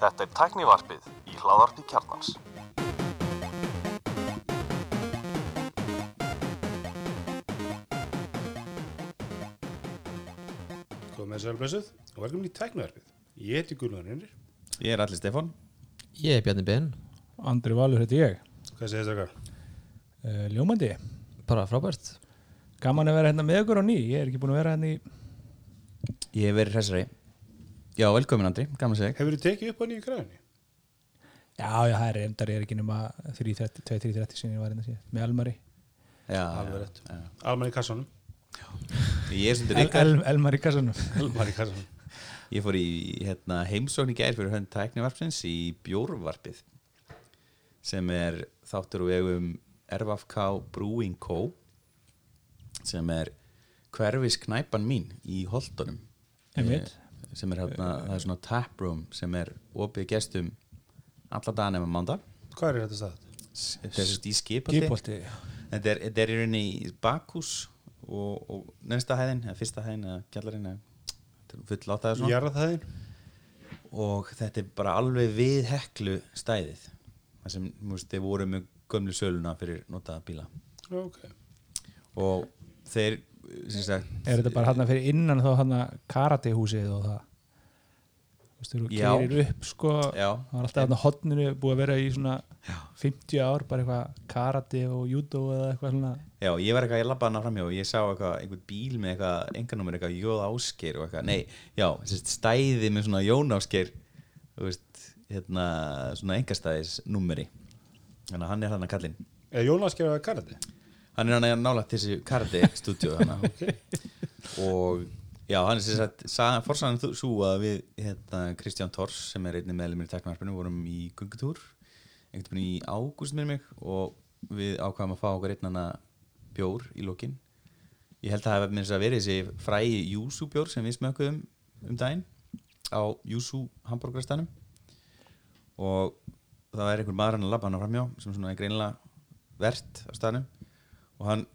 Þetta er tæknivarpið í hláðarpi kjarnans. Góð með sælblössuð og velkomin í tæknaverfið. Ég heiti Guðlundur Einir. Ég er allir Stefán Ég er Bjarni Ben, Andri Valur heiti ég Hvað segir þetta okkar? uh, Ljómandi, bara frábært gaman að vera hérna með ykkur á ný Ég er ekki búin að vera hérna í Ég hef verið hressari Já, velkomin Andri, gaman að segja Hefur þið tekið upp á nýju græðinni? Já, já, það er reyndar, ég er ekki nema 2-3-30 sinni ég var hérna síðan með Elmari Já, Alveg já, rétt. í kassanum. Er í kassanum Alman í kassanum. Ég fór í hérna, heimsókn í gær fyrir hönd tæknivarpsins í Bjórvarpið sem er þáttur og vegum RFK Brewing Co sem er hverfis knæpan mín í Holtonum Einmitt. Eh, sem er hérna, það er svona taproom sem er opið gestum alla daga nema mánda Hvað er þetta stað? þetta er sérst í skipaldi Þetta er, er í rauninni í bakhús og, og neðsta hæðin, eða fyrsta hæðin eða gjallarinn eða þetta er full áttaði svona Jarðaðin? og þetta er bara alveg við heklu stæðið það sem, þeir voru með gömlu söluna fyrir notaða bíla Ok. og þeir, Er þetta bara hérna fyrir innan þá hérna karatehúsið og það Þú veist, þú Já. keirir upp sko Já. Það var alltaf hérna hotninu búið að vera í svona Já. 50 ár, bara eitthvað karate og judo eða eitthvað svona Já, ég var eitthvað, ég labbaði hana framhjá og ég sá eitthvað, einhvern bíl með eitthvað, enganúmer eitthvað Jóð Ásgeir og eitthvað, nei, já, sérst, stæði með svona Jón Ásgeir, þú veist, hérna, svona engastæðis númeri, þannig að hann er hann að kallinn. Er Jónas gerað karate? Hann er hann að nála til þessi karate stúdíu og já, hann er sérst að forsaðan svo að við, hérna, Kristján Tors sem er einnig meðlumir í teknarvarpinu, vorum í gungutúr, einhvern veginn í ágúst með mig og við ákvæðum að fá okkur einnana bjór í lokin. Ég held að það hef minnst að verið þessi frægi Júsú bjór sem við smökuðum um daginn á Júsú hambúrgarstænum og það er einhver maður hann að labba hann framjá sem svona er greinilega verðt á staðnum og hann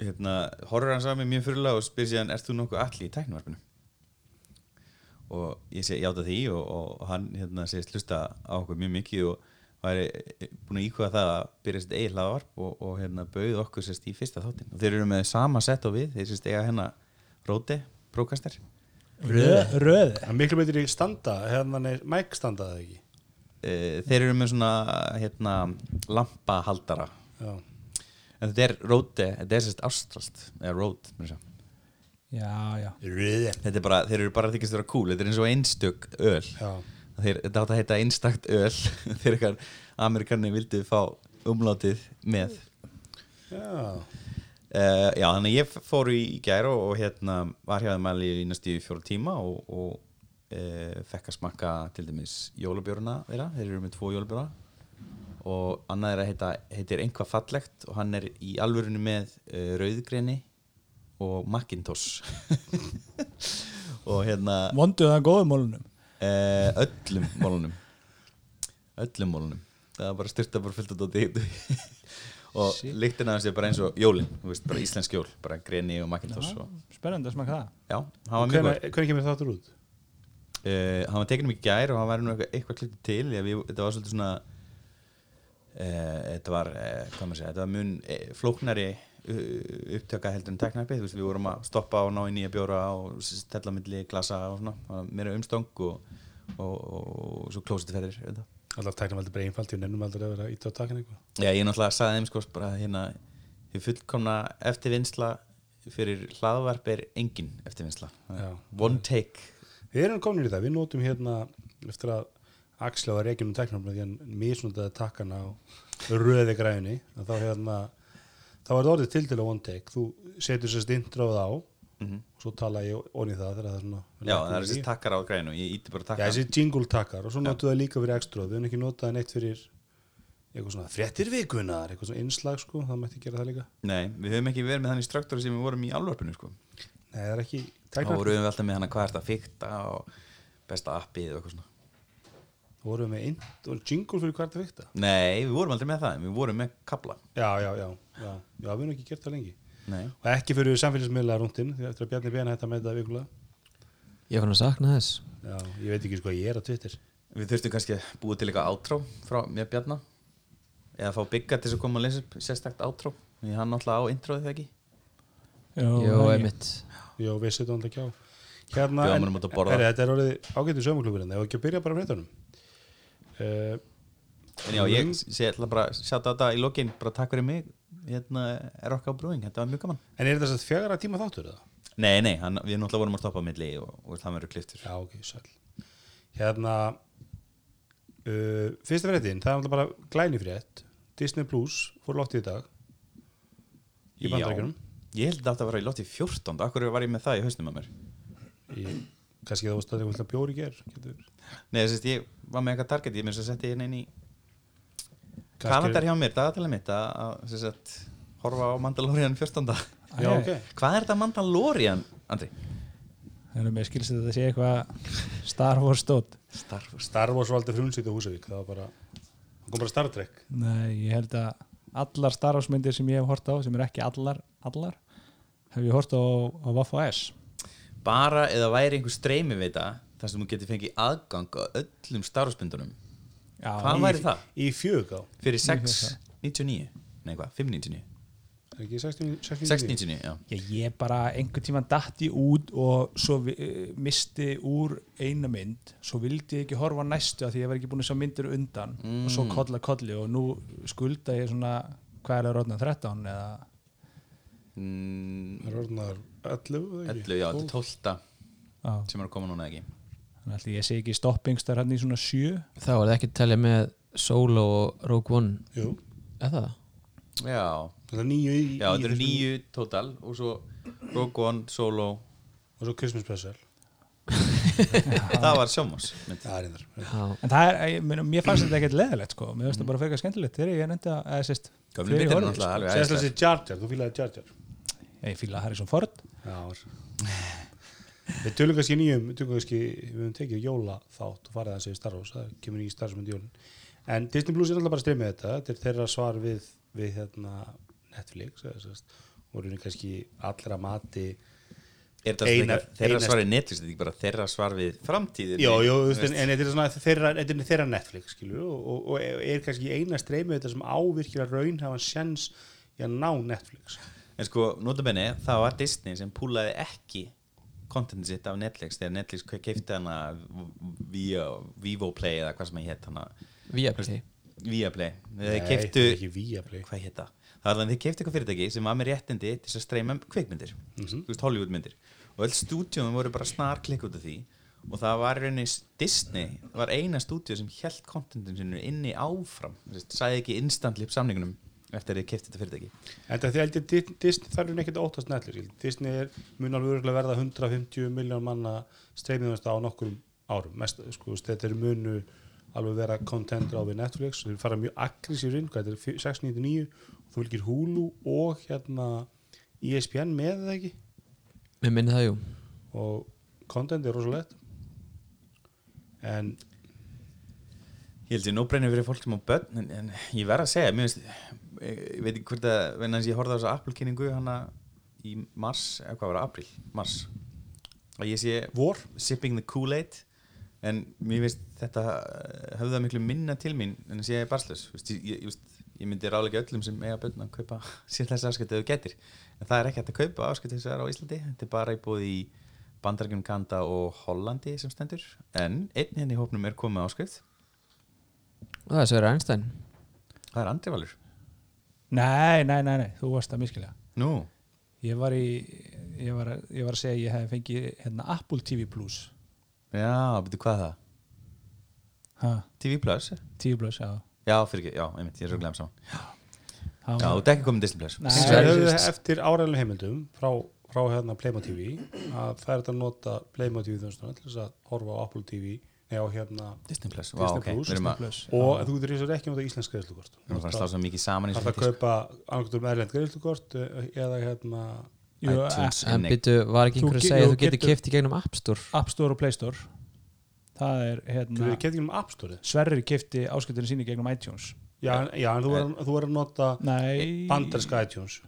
hérna, horfur hann saman mjög fyrirlega og spyr síðan ert þú nokkuð allir í tæknivarpinu? Og ég segi játa því. Og, og hann hérna, segist hlusta á okkur mjög mikið og væri búin að íkvæða það að byrja sitt eigin hlaðavarp og, og hérna, bauð okkur sérst í fyrsta þáttin og þeir eru með sama sett og við. Þeir sérst eiga hérna Róti, prókaster Röð, röð. Er miklu betur í standa, hérna er mæk standað eða ekki? e, þeir eru með svona hérna, lampahaldara. Já. En þetta er Róti, þetta er sérst ástralst eða Rót, mér að segja. Já, já. Röði. Þetta er bara, þeir eru bara að þykist vera cool Þetta er eins og einstök öl. Þeir, Þetta átt að heita einstakt öl. Þeir eitthvað Amerikanni vildu fá umlátið með. Já. uh, Já, þannig að ég fór í gær og, og hérna var hjá þeim alveg í næstu fjóra tíma og, og uh, fekk að smakka til dæmis jólabjöruna þeirra, þeir eru með tvo jólabjóra og annað er að heita, heitir einhvað fallegt og hann er í alvörinu með uh, rauðgreni og Macintosh. Og hérna Vonduð það góðum mólunum Uh, öllum mólunum öllum mólunum það var bara styrta bara fullt af dóti og Shit. lyktin aðeins er bara eins og jólin þú veist, bara íslensk jól, bara greni og makintoss og, Spennandi að smaka það. Já, hann var mjög Hvernig kemur þáttur út? uh, hann var tekinum í gær og hann var nú eitthvað, klippið til já, við, þetta var svolítið svona þetta var, maður segja þetta var mun uh, flóknari upptöka heldur en teknarpið við vorum að stoppa og ná í nýja bjóra og stella milli glasa og svona meira umstang og, og, og, og svo klósiti ferðir auðvitað. Alltaf aldrei bara einfalt, ég nefnum aldrei að vera ít á takin eitthvað. Já, ég náttúrulega sagði þeim sko bara hérna ég fullkomna eftirvinnsla fyrir hlaðvarp er engin eftirvinnsla Já. one take Við erum komin í það, við notum hérna eftir að Axla var reikinn um tæknumlega því hann misnútaði takkana á röði græðinni að þá hérna þá var þetta orðið til til að one take. Þú setur sérst introð á. Mhm. og svo tala ég onni það það svona Já, það er þessi takkar á grænu, ég íti bara Já, takkar þessi jingle takkar. Og svo notum við það líka fyrir extra. Við höfum ekki notað neitt fyrir eitthvað svona fréttir vikunar, eitthvað svona innslag sko, það mætti gera það líka. Nei, við höfum ekki verið með þannig struktúri sem við vorum í alvarpinu sko. Nei, það er ekki Þá tæknar, vorum við alltaf með hana hvað er þetta fykta og besta appið og eitthvað svona vorum við með int, og jingle fyrir hvert að vikta. Nei, við vorum aldrei með það, við vorum með kabla Já, já, já, já, já, við höfum ekki gert það lengi. Nei, og ekki fyrir samfélagsmiðla rúndin því eftir að Bjarni Bena hætti að meita það vikulega. Ég fann að sakna þess. Já, ég veit ekki sko ég er á Twitter. Við þurftum kannski að búa til eitthvað átró frá mér Bjarna. Eða fá bygga til þess að koma að lesa upp sérstakt átró því hann náttúrulega á introðið þegar ekki? Jó, það- einmitt. Jó, við setjum hann ekki á Hérna, en, að herri, þetta er orðið ágætið sömurklubur en það er ekki að byrja bara fréttunum uh, En já, ég sé ætla bara að sjá þetta í lokin bara takk fyrir mig. Hérna er okkar brúing, þetta var mjög gaman. En er þetta fjara tíma þáttur eða? Nei, nei, hann, við náttúrulega vorum að stoppa milli og, og það verður kliftur Já, ok, sæl Hérna uh, Fyrsta fréttin, það er alltaf bara glæni frétt. Disney Plus fór lótt í dag. Í Já. bandaríkjunum. Ég held að þetta var í lótti 14 Akkur var ég með það í hausnum að mér? Í, Kannski það var staðið eitthvað bjóri ger getur, Nei, þess að ég var með eitthvað target Ég minnst að setja hérna inn í kalendar hjá mér, dagatalið mitt að, að sagt, horfa á Mandalorian 14. Já, ok. Hvað er þetta Mandalorian, Andri? Þannig að mér skilst að þetta sé eitthvað Star Wars stótt Star Wars. Star Wars var aldrei frumsýtt á Húsavík það var bara, það kom bara Star Trek. Nei, ég held að allar Star Wars myndir sem ég hef hort á sem er ekki allar, allar hef ég hort á, á Vaffa S Bara eða væri einhver streymi við þetta þar sem þú getur fengið aðgang á öllum Star Wars myndunum? Já, Hvað væri það? Í fjög á Fyrir Ég held 6.99 Nei, hvað? 5.99 Er ekki 60 60 6.99, já. Ég, ég bara einhvern tíman datti út og svo vi, eh, misti úr eina mynd. Svo vildi ég ekki horfa næstu af því ég var ekki búin að sjá myndir undan. Og svo Mm. kolla kolli og nú skulda ég svona hvað er það rótna 13 eða mm, Það orðnar 11 eða ekki? 11, já, þetta er 12 Já, sem er að koma núna ekki? Þannig að ég sé ekki stoppingstar hann í svona sjö? Þá er það ekki að telja með Solo og Rogue One. Jú, Er það? Já, þetta er nýju í já, þetta eru nýju total og svo Rogue One, Solo Og svo Christmas Special. Það var sjómas Það er Já, en það er, ég, mér, mér fannst þetta ekkert leðilegt sko, mér finnst það bara fyrir skemmtilegt þegar ég nefndi að, eða sérst ég myndir er náttúrulega alveg Sérstaklega æðislegar. þessi Jar Jar, þú fílaði Jar Jar. Ég fíla Harrison Ford Við tölum kannski nýjum, við tölum kannski, við höfum tekið jóla þátt og farið að segja Star Wars, það kemur í Star Wars með jólin. En Disney Plus er alltaf bara að streyma þetta, þetta er þeirra svar við, við hérna, Netflix, og raunin kannski allra mati. Er þetta Eina- þeirra eina- svar í Netflix, þetta er ekki bara þeirra svar við framtíðin Jó, jó, en, en þetta er svona þeirra, er þeirra Netflix, skilju, og, og, og er kannski eina streyma þetta sem ávirkilega raun hafa sjens í að ná Netflix. En sko, notabenni, það var Disney sem púlaði ekki kontentin sitt af Netflix þegar Netflix keipti hana via, Vivo Play eða hvað sem það hétt hana. Viaplay Via Play. Nei, keiptu, ekki Viaplay. hvað hétt það? Það var þannig þeir keiptu eitthvað fyrirtæki sem var með réttindi til þess að streyma um kvikmyndir. Mhm. þú veist Hollywood myndir og öll stúdíum voru bara snar klikk út af því. Og það var í rauninni Disney var eina stúdíu sem held kontentin sinu inni áfram. Sagði ekki instantly upp samningunum eftir að þeir keipti þetta fyrirtæki. En það því held ég Di- Disney þarf hún ekkert að óttast Netflix skilur. Disney er, mun alveg örugglega verða 150 miljón manna streymið á nokkur árum. Mest, sko, þetta er munu alveg vera content á við Netflix. Þeir fara mjög aggressív inn hvað þetta er fjö- 699 og þú vilkir Hulu og hérna ESPN með það ekki? Mér minni það jú. Og content er rosalegt. En Ég held ég nóbreyni fyrir fólk sem á börn en, en ég verð að segja, finnst ég, ég veit ekki hvort að, venna þess að ég horfði á þessu Apple-kynningu hana í mars, eða hvað var það, april, mars að ég sé vor sipping the Kool-Aid en mér finnst þetta eh, höfða miklu minna til mín en þess að ég er barslaus Vist, ég, just, ég myndi ráðlega öllum sem eiga börn að kaupa sér þessi afskipti ef þú getur en það er ekki hægt að kaupa afskipti þess að það er á Íslandi þetta er bara í búið í Bandarækjum Kanda og Hollandi sem stendur. En einn henni í hópnum er komið áskrift það er Sverre Einstein. Það er Andri Valur nei, nei, nei, nei, þú varst að miskilja Nú, ég var í ég var, að- ég var að segja að ég hef fengið hérna, Apple TV Plus. Já, betur hvað er það? ha, TV Plus? TV Plus, já. Já, fyrir ekki, já, einmitt, ég er röglega saman. Það Já, þú ert ekki komið Disney Plus. Nei, ég höfðu eftir áræðinu heimildum frá, frá hérna Playmo TV að það er þetta að nota Playmo TV þjónstuna til þess að horfa á Apple TV nei á hérna Disney Plus, Disney Vá, ok, Plus, að, Plus. Og þú getur þess að ekki nota íslensk greiðslukort. Við erum að fara að slá svo mikið saman í Það þarf að kaupa annarkvæmdur með erlend greiðslukort eh, eða hérna Jú, iTunes En innig. byttu, var ekki Þú einhver að segja þú að þú getur keft í gegnum App Store? App Store og Play Store. Það er þú hérna getur kefti App Store Sverrir kifti áskiptinu síni gegnum iTunes. Já, já en þú er, þú er að nota nei, bandarska iTunes.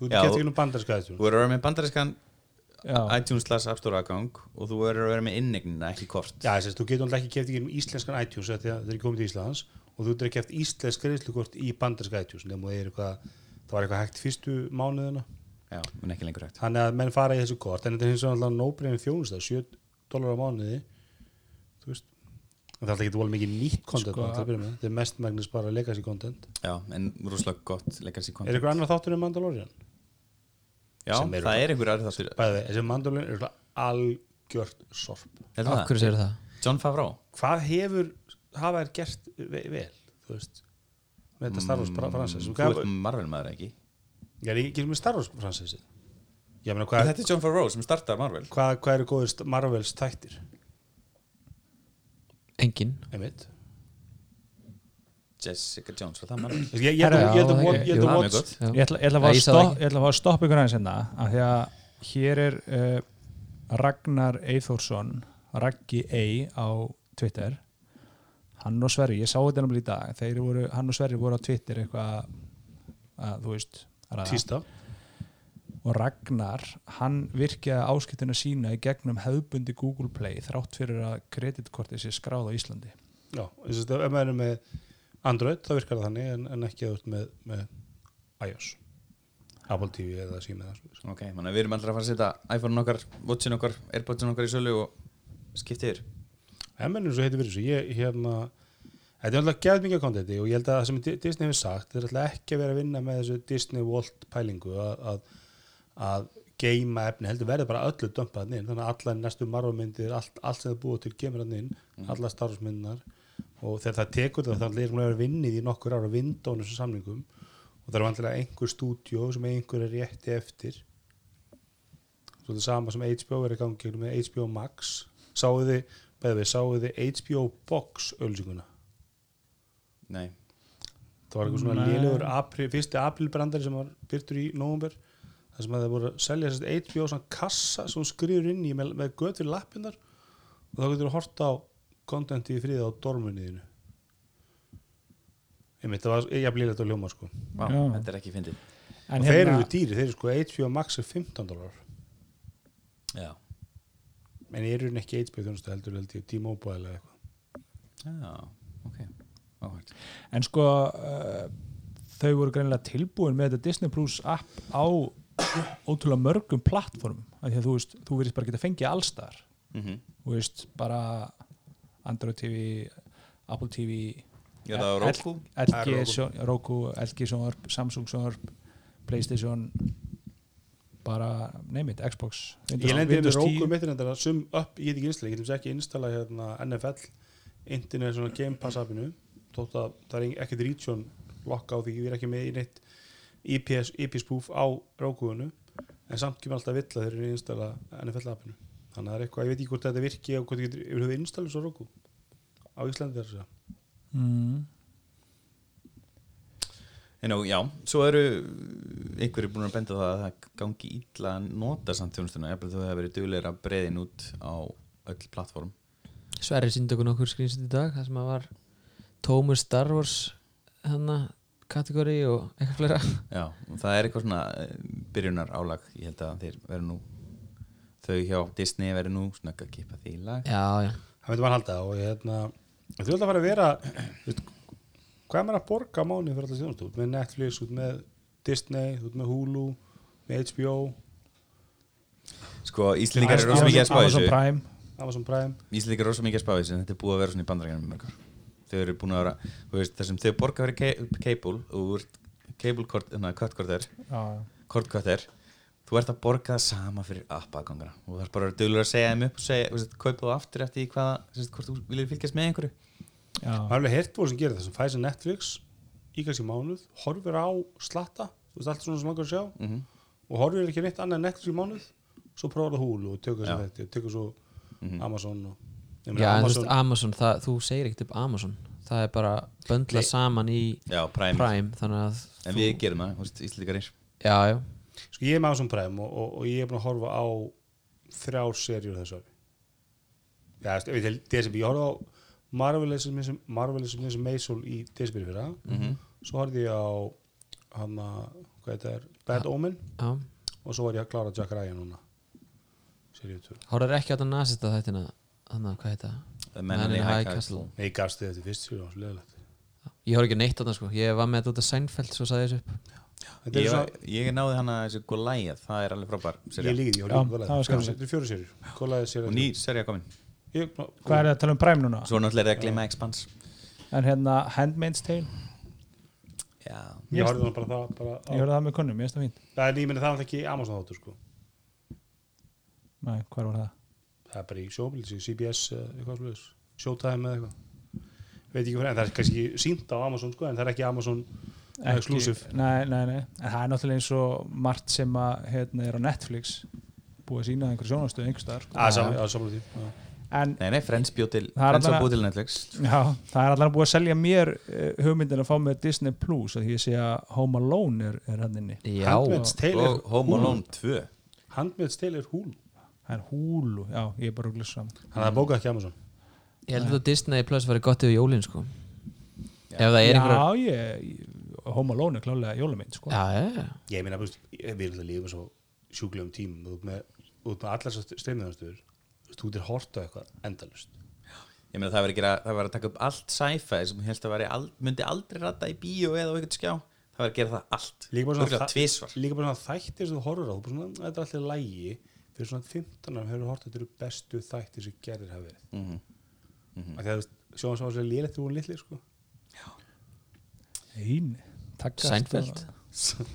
Þú Já, getur kefti um bandarska Þú iTunes. verður að vera með bandarískan Já. iTunes slash App Store aðgang og þú verður að vera með innegnina, ekki kort. Já, þess að þú getur alltaf ekki ekki um íslenskan iTunes af því að það er komið til Íslands og þú getur ekki keft íslensk greiðslukort í bandarska iTunes nema það er eitthvað, það var eitthvað hægt fyrstu mánuðina. Já, en ekki lengur hægt. Þannig að menn fara í þessu kort en þetta er hins vegar alltaf nóbreyðin þjónust 7 dólar á mánuði þú veist. En það er alltaf ekki volið mikið nýtt content Sko- þetta er mestmægnis bara legacy content. Já, en rosalega gott legacy er content. eitthvað annar þáttur en Mandalorian? Já, það er einhver aðri þáttur. Bæði, þessi Mandalorian er algjört sorp. Akkur það? sér það? John Favreau. Hvað hefur hafa þær gert ve vel þú veist með þetta Star Wars mm, fransess Þú ert Marvel maður ekki? Ég er ekki með Star Wars ég hvað, Þetta er John Favreau sem startar Marvel. hvað, hvað eru góður st- Marvels þættir? Engin einmitt Jessica Jones, var það Marvel? ég, ætla, ég ætla að fá að stoppa ykkur aðeins hérna af því að hér er uh, Ragnar Eithórsson Raggi Ey á Twitter. Hann og Sverri, ég sá þetta náttúrulega í dag. Þeir voru, hann og Sverri voru á Twitter eitthvað að þú veist tísta. Og Ragnar, hann virkjaði áskiptina sína í gegnum hefðbundi Google Play þrátt fyrir að kreditkortið sé skráð á Íslandi. Já, þess að ef maður er með Android þá virkar það þannig en, en ekki að ert með, með iOS. Apple TV eða svo Ok, mann við erum allra að fara að setja iPhone okkar, Watchin okkar, Airpodsin okkar í sölu og skipta yfir. En mennum svo heitir fyrir þessu ég hérna Þetta er alltaf gæð mikið kontenti og ég held að það sem Di- Disney hefur sagt, er alltaf ekki að vera að vinna með þessu Disney Vault pælingu að, að, að geima efni, heldur verður bara öllu dömpað inn, þannig að allar næstu marfamyndir, allt, allt sem það búið til kemur hann inn, allar starfsmyndinar og þegar það tekur það, þannig er hún að vera vinnið í nokkur ára vindónu sem samlingum og það er vantilega einhver stúdíó sem einhver er rétti eftir. Svo þetta sama sem HBO er í gangi með HBO Max. Sáuð þið, beðið við, sáuð þið HBO Box ölsinguna Nei, það var eitthvað svona lélegur apri, fyrsti aprilbrandari sem var byrtur í nóvumber þar sem að það voru að selja HBO svona kassa sem hún skrifur inn í með, með göt fyrir lappindar og þá getur þú horta á kontenti í friði á dormunniðinu einmitt, það var jafn lélegt á ljóma sko. Vá, þetta er ekki fyndið. Og þeir eru dýri, þeir eru sko HBO Max er 15 dólar Já, en ég eru ekki HBO þjónustu heldur held ég T-Mobile eða eitthvað. Já, ok. Áhægt. en sko uh, þau voru greinilega tilbúin með þetta Disney Plus app á ótrúlega mörgum plattformum. Af því að þú veist, þú verðist bara geta fengið allstar Mhm. þú veist, bara Android TV, Apple TV var Roku LG, Roku. LG sjónvarp Samsung sjónvarp, Playstation bara, neymit, Xbox Ég lendi Windows með 10. Roku mittir þetta sum upp, ég get ekki installa, ég get ekki installa hérna NFL Internet svona Game Pass appinu þótt að það er ekkert region lokka á því ég er ekki með í neitt IPS, IP spoof á Roku-unu en samt kemur alltaf vill að þeir eru að installa NFL appinu þannig að það er eitthvað, ég veit ekki hvort þetta virki og hvort yfir höfuð installa svo Roku? Á Íslandi þess að mm. En á, já, svo eru einhverju búin að benda á það að það gangi illa að nota samt þjónustuna ef þú hefur verið duglegur að breiðin út á öll plattform Sverri síndi okkur nokkur skrýnsitt í dag það sem að var Tómus Star Wars hana kategóri og eitthvað fleira. Já, og það er eitthvað svona eh, byrjunar álag ég held að þeir verður nú þau hjá Disney verður nú snögg að kipa því lag. Já, já, það veitum maður halda og ég hérna þú ætla að fara að vera þú veist, hvað er maður að borga á mánuði fyrir alltaf út með Netflix, út með Disney út með Hulu, með HBO Sko, Íslendingar eru rosa mikið að spá Amazon þessu. Prime. Amazon Prime. Íslendingar eru rosa mikið að spá þessu en þetta er búið að vera svona í bandarækjanum mörgur þau eru búin að vera, þú veist, þessum þau borga fyrir ke- cable og úr cable kort, þú ert að borga það sama fyrir appaðgangana og það er bara að dölur að segja þeim upp og segja, þú veist, kaupa þú aftur eftir því hvaða, þú veist, hvort þú viljið fylgjast með einhverju. Já, Það er alveg heyrt búið sem gerir það sem sem Netflix í kannski mánuð, horfir á slatta, þú veist allt svona sem langar að sjá mm og horfir ekki neitt annað en Netflix í mánuð svo prófar það Hulu og tökur sem þetta tökur svo Mhm. Amazon og já þú Amazon, veist Amazon, það, þú segir ekkert upp Amazon. Það er bara böndla saman í Já, Prime, Prime þannig að en við gerum það, þú veist, Íslendingar Já, já, sko ég er með Amazon Prime og, og, og ég er búin að horfa á þrjár serjur þessu ári. Já, ég veit, desember, ég horfði á Marvelous Miss- Maisel í desember fyrir það mm svo horfði ég á hann að, hvað þetta er, Bad Omen. Já. Og svo var ég að klára Jack Ryan núna. Seríu 2 Hórar ekki á þetta nasista þættina Þannig að hvað heit það? The Men in the High Castle. Nei, ég gafst þið eftir fyrst sér og leðilegt Ég hóra ekki neitt á þetta sko. Ég var með þetta út af Seinfeld Svo saði þessu upp. Þetta Ég, svona, ég náði hana þessu Goliath, það er alveg frábær ég líkið, ég var það var skemmtilegt. Þetta er fjóru serjur og ný serja komin. Ég, Hvað er það að tala um Prime núna? svo náttúrulega er það að gleyma Expanse En hérna Handmaid's Tale. Já, Ég horfði hann bara það bara á, Ég hörði það með kunnum, ég veist það fínt. Það er nýminni það er ekki Amazon þáttur sko. Nei, hvað var það? Það er bara í sjóbílis, í CBS slúðis Showtime eða eitthvað. Veit ekki hvað, en það er kannski sínt á Amazon sko En það er ekki Amazon Ekki- exclusive. Nei, nei, nei. En það er náttúrulega eins og margt sem að hérna er á Netflix Búið að sína einhver sjónastöð einhver staðar sko. saman, já, saman já. En nei, nei, Friends bjóð til búið til Netflix. Já, það er allavega búið að selja mér uh, hugmyndin að fá með Disney Plus að því ég sé að Home Alone er, er hann inni. Já og Home. Alone 2 Handmaid's Tale er húl Það er Hulu, já, ég er bara að glissa Þannig að það bóka ekki Amazon. Ég held að Disney Plus var gott yfir jólin sko. Ef það er einhver Já, ég, ég, Home Alone er klálega jólamynd sko. Já, já, já. Ég meina, þú að lifa svo sjúklegum tímum. Út með, út með allar streymiðanstöður Þú veist, þú er hort á eitthvað endalust ég meina það var að gera, það var að taka upp allt sci-fi sem helst að ald, myndi aldrei rata í bíó eða á eitthvað skjá. Það var að gera það allt. Líka bara svona þættir sem þú horfur á. Þú bara svona, Þetta er alltaf lægi Fyrir svona 15 árum hefur hort Þetta eru bestu þættir sem gerðir hafa verið. Mm mm -hmm. Þegar þú veist, sjóðan svo að sér lélegt þú hún litli sko. Einn Takkast Seinfeld.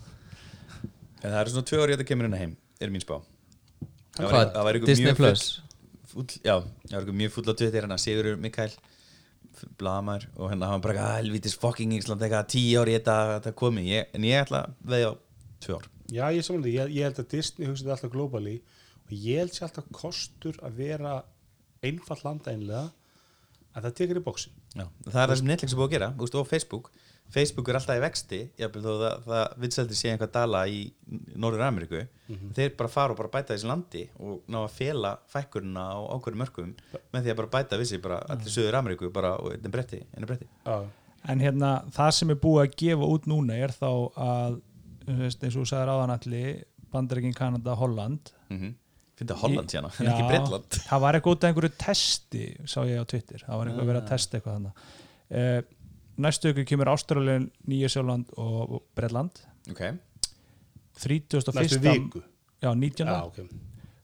en það eru svona tvö ári að þetta kemur hérna heim er mín spá. Það var- það var Disney mjög Plus? full- já, það var eitthvað mjög full á Twitter hérna Sigurður Mikael blamar og hérna hann bara "Ah, helvítis fucking Ísland eitthvað tíu ári í þetta, komi. Ég, en ég ætla að veðja á tvö ár. Já, ég, samanlega, ég, ég held að Disney hugsa þetta alltaf globally og ég held sér alltaf kostur að vera einfall landa einlega að það tekur í bóksin já, það er það sem Netflix er búið að gera þú veist, og Facebook Facebook er alltaf í vexti jafnvel þó það, það vinsaldi sé einhvað dala í Norður Ameríku þeir bara fara og bara bæta þessi landi og ná að fela fækkurina á ákveðum mörkum með því að bara bæta vissi bara allir Suður Ameríku bara og einu bretti, bretti. Já, En hérna, það sem er búið að gefa út núna er þá að þú veist, eins og þú sagðir áðan allir Bandaríkin, Kanada, Holland. Mm -hmm. Finnst það Holland hérna, en ekki Bretland. Það var eitthvað út af einhverju testi sá ég á Twitter, það var eitthvað að vera að testa eitthvað þannig uh, Næstu ykkur kemur Ástralíun, Nýjasjóland og og Bretland Ok, 31. næstu viku Já, 19. Já, ok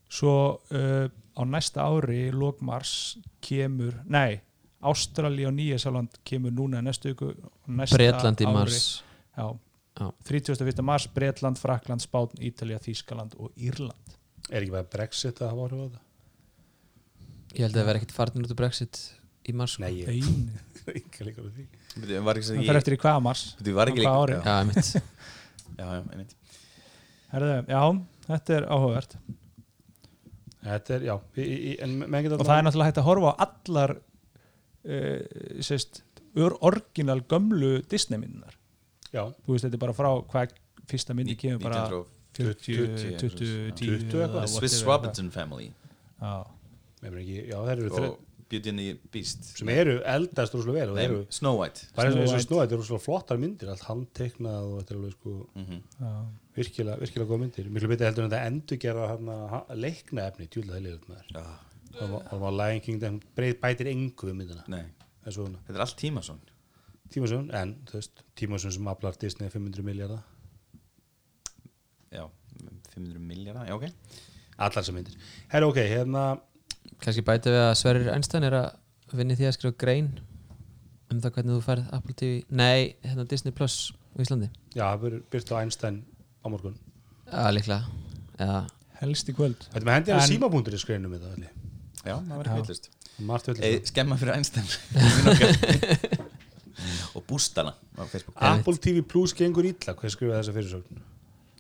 Svo uh, á næsta ári lók mars kemur, nei Ástralíu og Nýjasjóland kemur núna næstu ykkur Bretland í mars Já, Já. 31. mars, Bretland, Frakland, Spán, Ítalía, Þískaland og Írland Er ekki bara Brexit að hafa áhrif á þetta? Ég held að það verði ekkert farin út af Brexit í mars sko. Nei, ég Einu. ekki líka úr því Það ég eftir í hvaða mars? Bíddu, var ekki líka hvaða ári? Já, þetta er áhugavert. Þetta er, já, í, í, en og það er náttúrulega hægt að horfa á allar uh, sérst, ör orginal gömlu Disney myndunar Já, þú veist, þetta er bara frá hvað fyrsta myndi kemur bara 1920 40, 20, 10 20 eitthvað. Swiss Robinson Family. Já, það eru og Beauty and the Beast. Sem eru eldast rosalega vel eru, Snow White. Bara eins og Snow White. þetta eru rosalega flottar myndir allt handteiknað og þetta er alveg sko mm já, virkilega, virkilega góð myndir. Miklu betið heldur en þetta endurgerða hérna leikna efni, tjúlega það Já, þér það var Lion King, það breyð bætir engu við myndina, þetta er allt tímasón Tímasson, en þú veist, Tímasson sem aflar Disney 500 miljardar Já, 500 miljardar, já ok. Allar sem myndir. Herra ok, hérna Kannski bæta við að Sverrir Einstein er að vinni því að skrifa grein um það hvernig þú færð Apple TV Nei, hérna Disney Plus á Íslandi. Já, það verður byrt á Einstein á morgun. Já, líklega. Eða, helst í kvöld. Þetta með hendi að En- símabúndur í skreinum þetta allir. Já, það ekki villust Margt Ei, villist skemma fyrir Einstein. Og bústana á Facebook. Apple TV Plus gengur illa. Hvað skrifaði þessa fyrirsögn?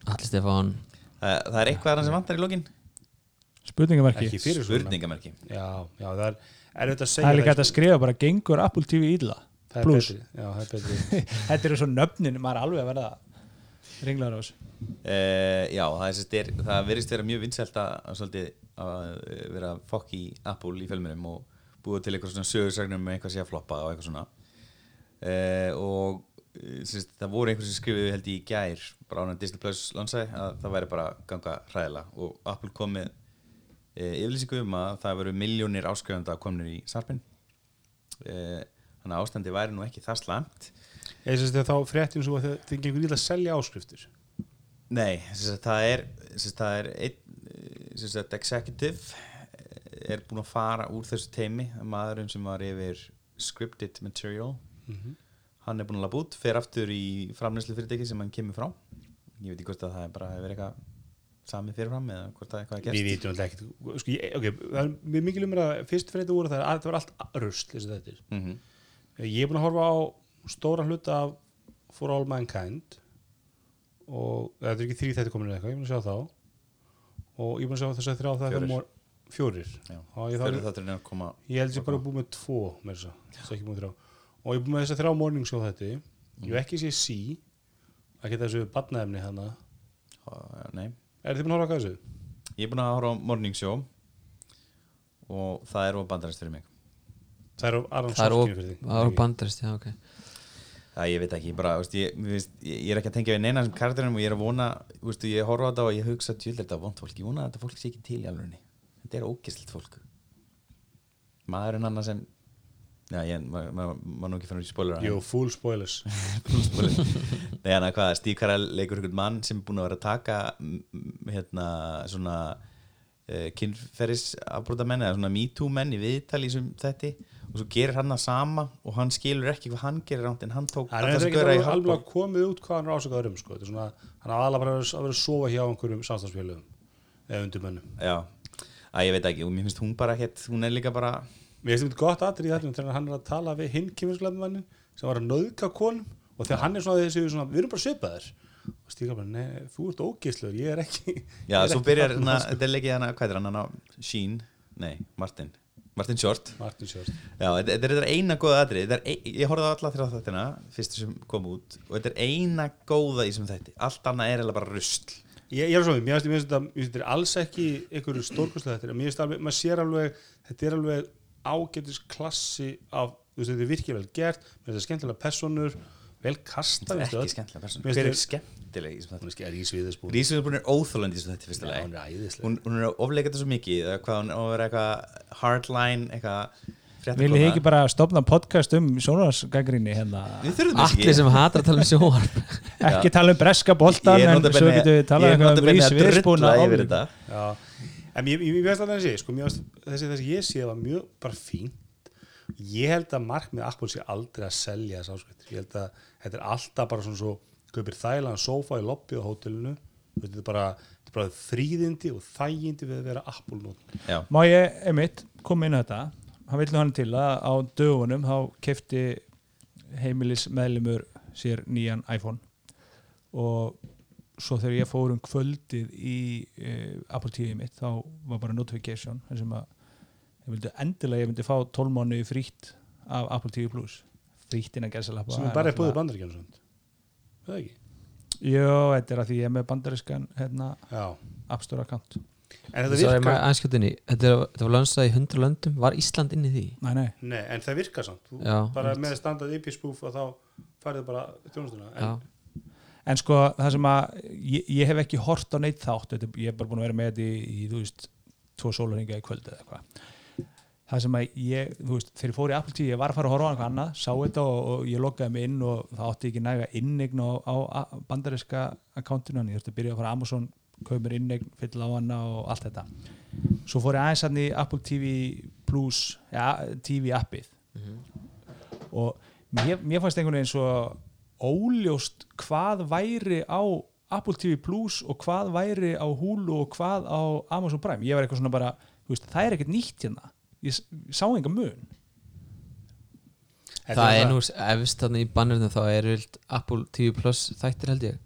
Allir Stefán. Það, það er eitthvað þarna sem vantar í lokin fyrirsögn spurningamerki. Já, já, það er erfitt að segja það er líka hægt sko. að skrifa bara gengur Apple TV illa? Það er Plus. betri, Já, það er betri. Þetta eru svo nöfnin, maður er alveg að verða ringlaður á þessu. Uh, já, það, er, er, það verðist vera mjög vinsælt að, að, eh, vera fokk í Apple í fjölmjörnum og búa til eitthvað svona sögursagnum með eitthvað sé að floppa og eitthvað svona. Uh, og sérst, það voru einhver sem skrifuðu held ég í gær bara að Disney Plus lansaði að það væri bara ganga hræðilega. Og Apple kom með yfirlýsingu um að það veru miljónir áskrifanda komnir í sarpin e, þannig að ástandi væri nú ekki það slæmt. Ég syns að þá fréttum svo að þið- þið gengur illa að selja áskriftir. Nei, það er það er einn sagt, executive eh, er búin að fara úr þessu teimi maðurinn sem var yfir scripted material hann er búin að lafa út, fer aftur í framlæslu fyrirtæki sem hann kemur frá. Ég veit ekki hvort að það er bara hefur verið eitthvað samið fyrirfram eða hvort það er eitthvað að Við gerst vitum alltaf ekkert sko, okay, það er mjög mikil um að fyrst fréttu voru það að það var allt þetta mm -hmm. Ég er búin að horfa á stóra hluta af For All Mankind og þetta er ekki þrý þetta komin eða eitthvað, ég er búin að sjá þá. Og ég er búin að sjá þess að þrjá það Fjórir. fjórir. Ég, fyrir er að koma ég held ég bara búin með tvo með þess að þess að ekki búin með og ég er búin með þess að þrjá morning show þetta ég hef ekki séð sí ekki þessu badnaefni hana nei, er þið búin að horfa á hvað þessu? ég er búin að horfa á Morning Show og það er of bandarist fyrir mig. Það er á Aron Sorkin fyrir of- það er þig bandarist, já ok. Það ég veit ekki, ég bara, veist, ég, finnst- ég, er ekki að tengja við neina sem karakterinn og ég er að vona, veist, ég horfa á þetta og ég hugsa djúl þetta vond fólk, ég vona að þetta fólk sé ekki til í alvegni, þetta er ógislitt fólk. Maðurinn hann sem já, ég, maður ma, ma, ma nú ekki fann út í spoiler Jú, full spoilers Nei, hann að hvað, Steve Carell leikur einhvern mann sem er búin að vera að taka hérna, svona uh, kynferðis afbrótamenn eða svona me too menn í viðtali sem þetta og svo gerir hann það sama og hann skilur ekki hvað hann gerir ránt en hann tók Það er ekki alveg, alveg komið út hvað hann er ásakaður um sko. Svona, hann er bara að vera að að sofa hjá einhverjum samstagsfélögum eða undirmönnum. Já, að ég veit ekki og mér finnst hún bara hétt, hún er líka bara Mér finnst þetta gott atrið í þetta hann er að tala við hinn kymursklæðumannin sem var að nöðka konum og þegar hann er svona þessi svona, við erum bara svipaðir. Og stíka bara, nei, þú ert ógeðslegur ég er ekki Já, er svo ekki byrjar þarna, hérna, sko. þetta er leikið hana, hvað er hann, hann Sheen, nei, Martin. Martin Short. Martin Short. Já, þetta, þetta er þetta eina góða þetta er, ein- Ég horfði á alla þrjá þættina Fyrstu sem kom út Og þetta er eina góða í sem þætti. Allt annað er eiginlega bara rusl. Ég, ég er svo, mér finnst þetta þetta er alls ekki einhverju stórkostlega þetta mér finnst alveg, maður sér alveg þetta er alveg ágætis klassi af, þú veist, þetta er virkilega gert mér finnst þetta skemmtilega personur vel kasta Það er ekki skemmtilega persóna. Mér Hver er skemmtileg í sem hún þætti er Rís Viðisbúr Rísuðurbúin er óþólandi í sem þætti fyrsta hún er æðislega hún, hún er að ofleika þetta svo mikið hvað hún að vera eitthvað hardline eitthvað Viljið þið ekki bara stopna podcast um sjónarsgagrinni hérna? Við þurfum þess allir sem hatar að tala um sjónvarp. Ekki tala um breska boltan Ég er en svo getum við notabenni talað ég er eitthvað um að drulla yfir þetta. Já, en finnst alltaf að sé, sko, þessi þessi ég sé var mjög bara fínt ég held að markmið Apple sé aldrei að selja þess áskvættir, ég held að þetta er alltaf bara svona svo, kaupir þægilegan sofa í lobby á hótelinu, þetta er bara þetta er bara fríðindi og þægindi við að vera Apple. Já, Má ég, einmitt, koma inn á þetta? Hann vill nú hann til að á dögunum þá kefti heimilis meðlumur sér nýjan iPhone. Og svo þegar ég fór um kvöldið í uh, Apple TV mitt þá var bara notification þar sem að ég vildi endilega ég myndi fá 12 mánu frítt af Apple TV Plus frítt innan gæsalappa sem er bara búið bandaríkjana svona. Það ekki? Jó, þetta er að því ég er með bandarískan hérna, Já. App Store account En þetta virkar, Þetta er- þetta var lansað í 100 löndum Var Ísland inn í því? Nei, nei, nei, en það virkar samt. Þú Já, bara með standað IP spoof og þá farið bara þjónustuna. Já, En, En sko það sem að ég, ég hef ekki hort á neitt þátt þetta, ég hef bara búin að vera með þetta í, í þú veist, tvo sólaringa í kvöld eða eitthvað það sem að ég, þú veist, þegar ég fór í Apple TV ég var að fara að horfa á eitthvað annað, sá þetta og, og ég lokkaði mig inn og það átti ekki næga innegn á, á, bandariska akkantinu, en ég þurfti að byrja að fara Amazon kaupa mér innegn, fylla á hana og allt þetta. Svo fór ég aðeins hann í Apple TV Plus ja, TV appið. Og mér, mér fannst einhvern veginn svo óljóst hvað væri á Apple TV Plus og hvað væri á Hulu og hvað á Amazon Prime. Ég var eitthvað svona bara, þú veist, það er ekkert nýtt hérna ég, ég sá enga mun Þetta það er það- nú efst þarna í bannirnum þá er vilt Apple TV Plus þættir held ég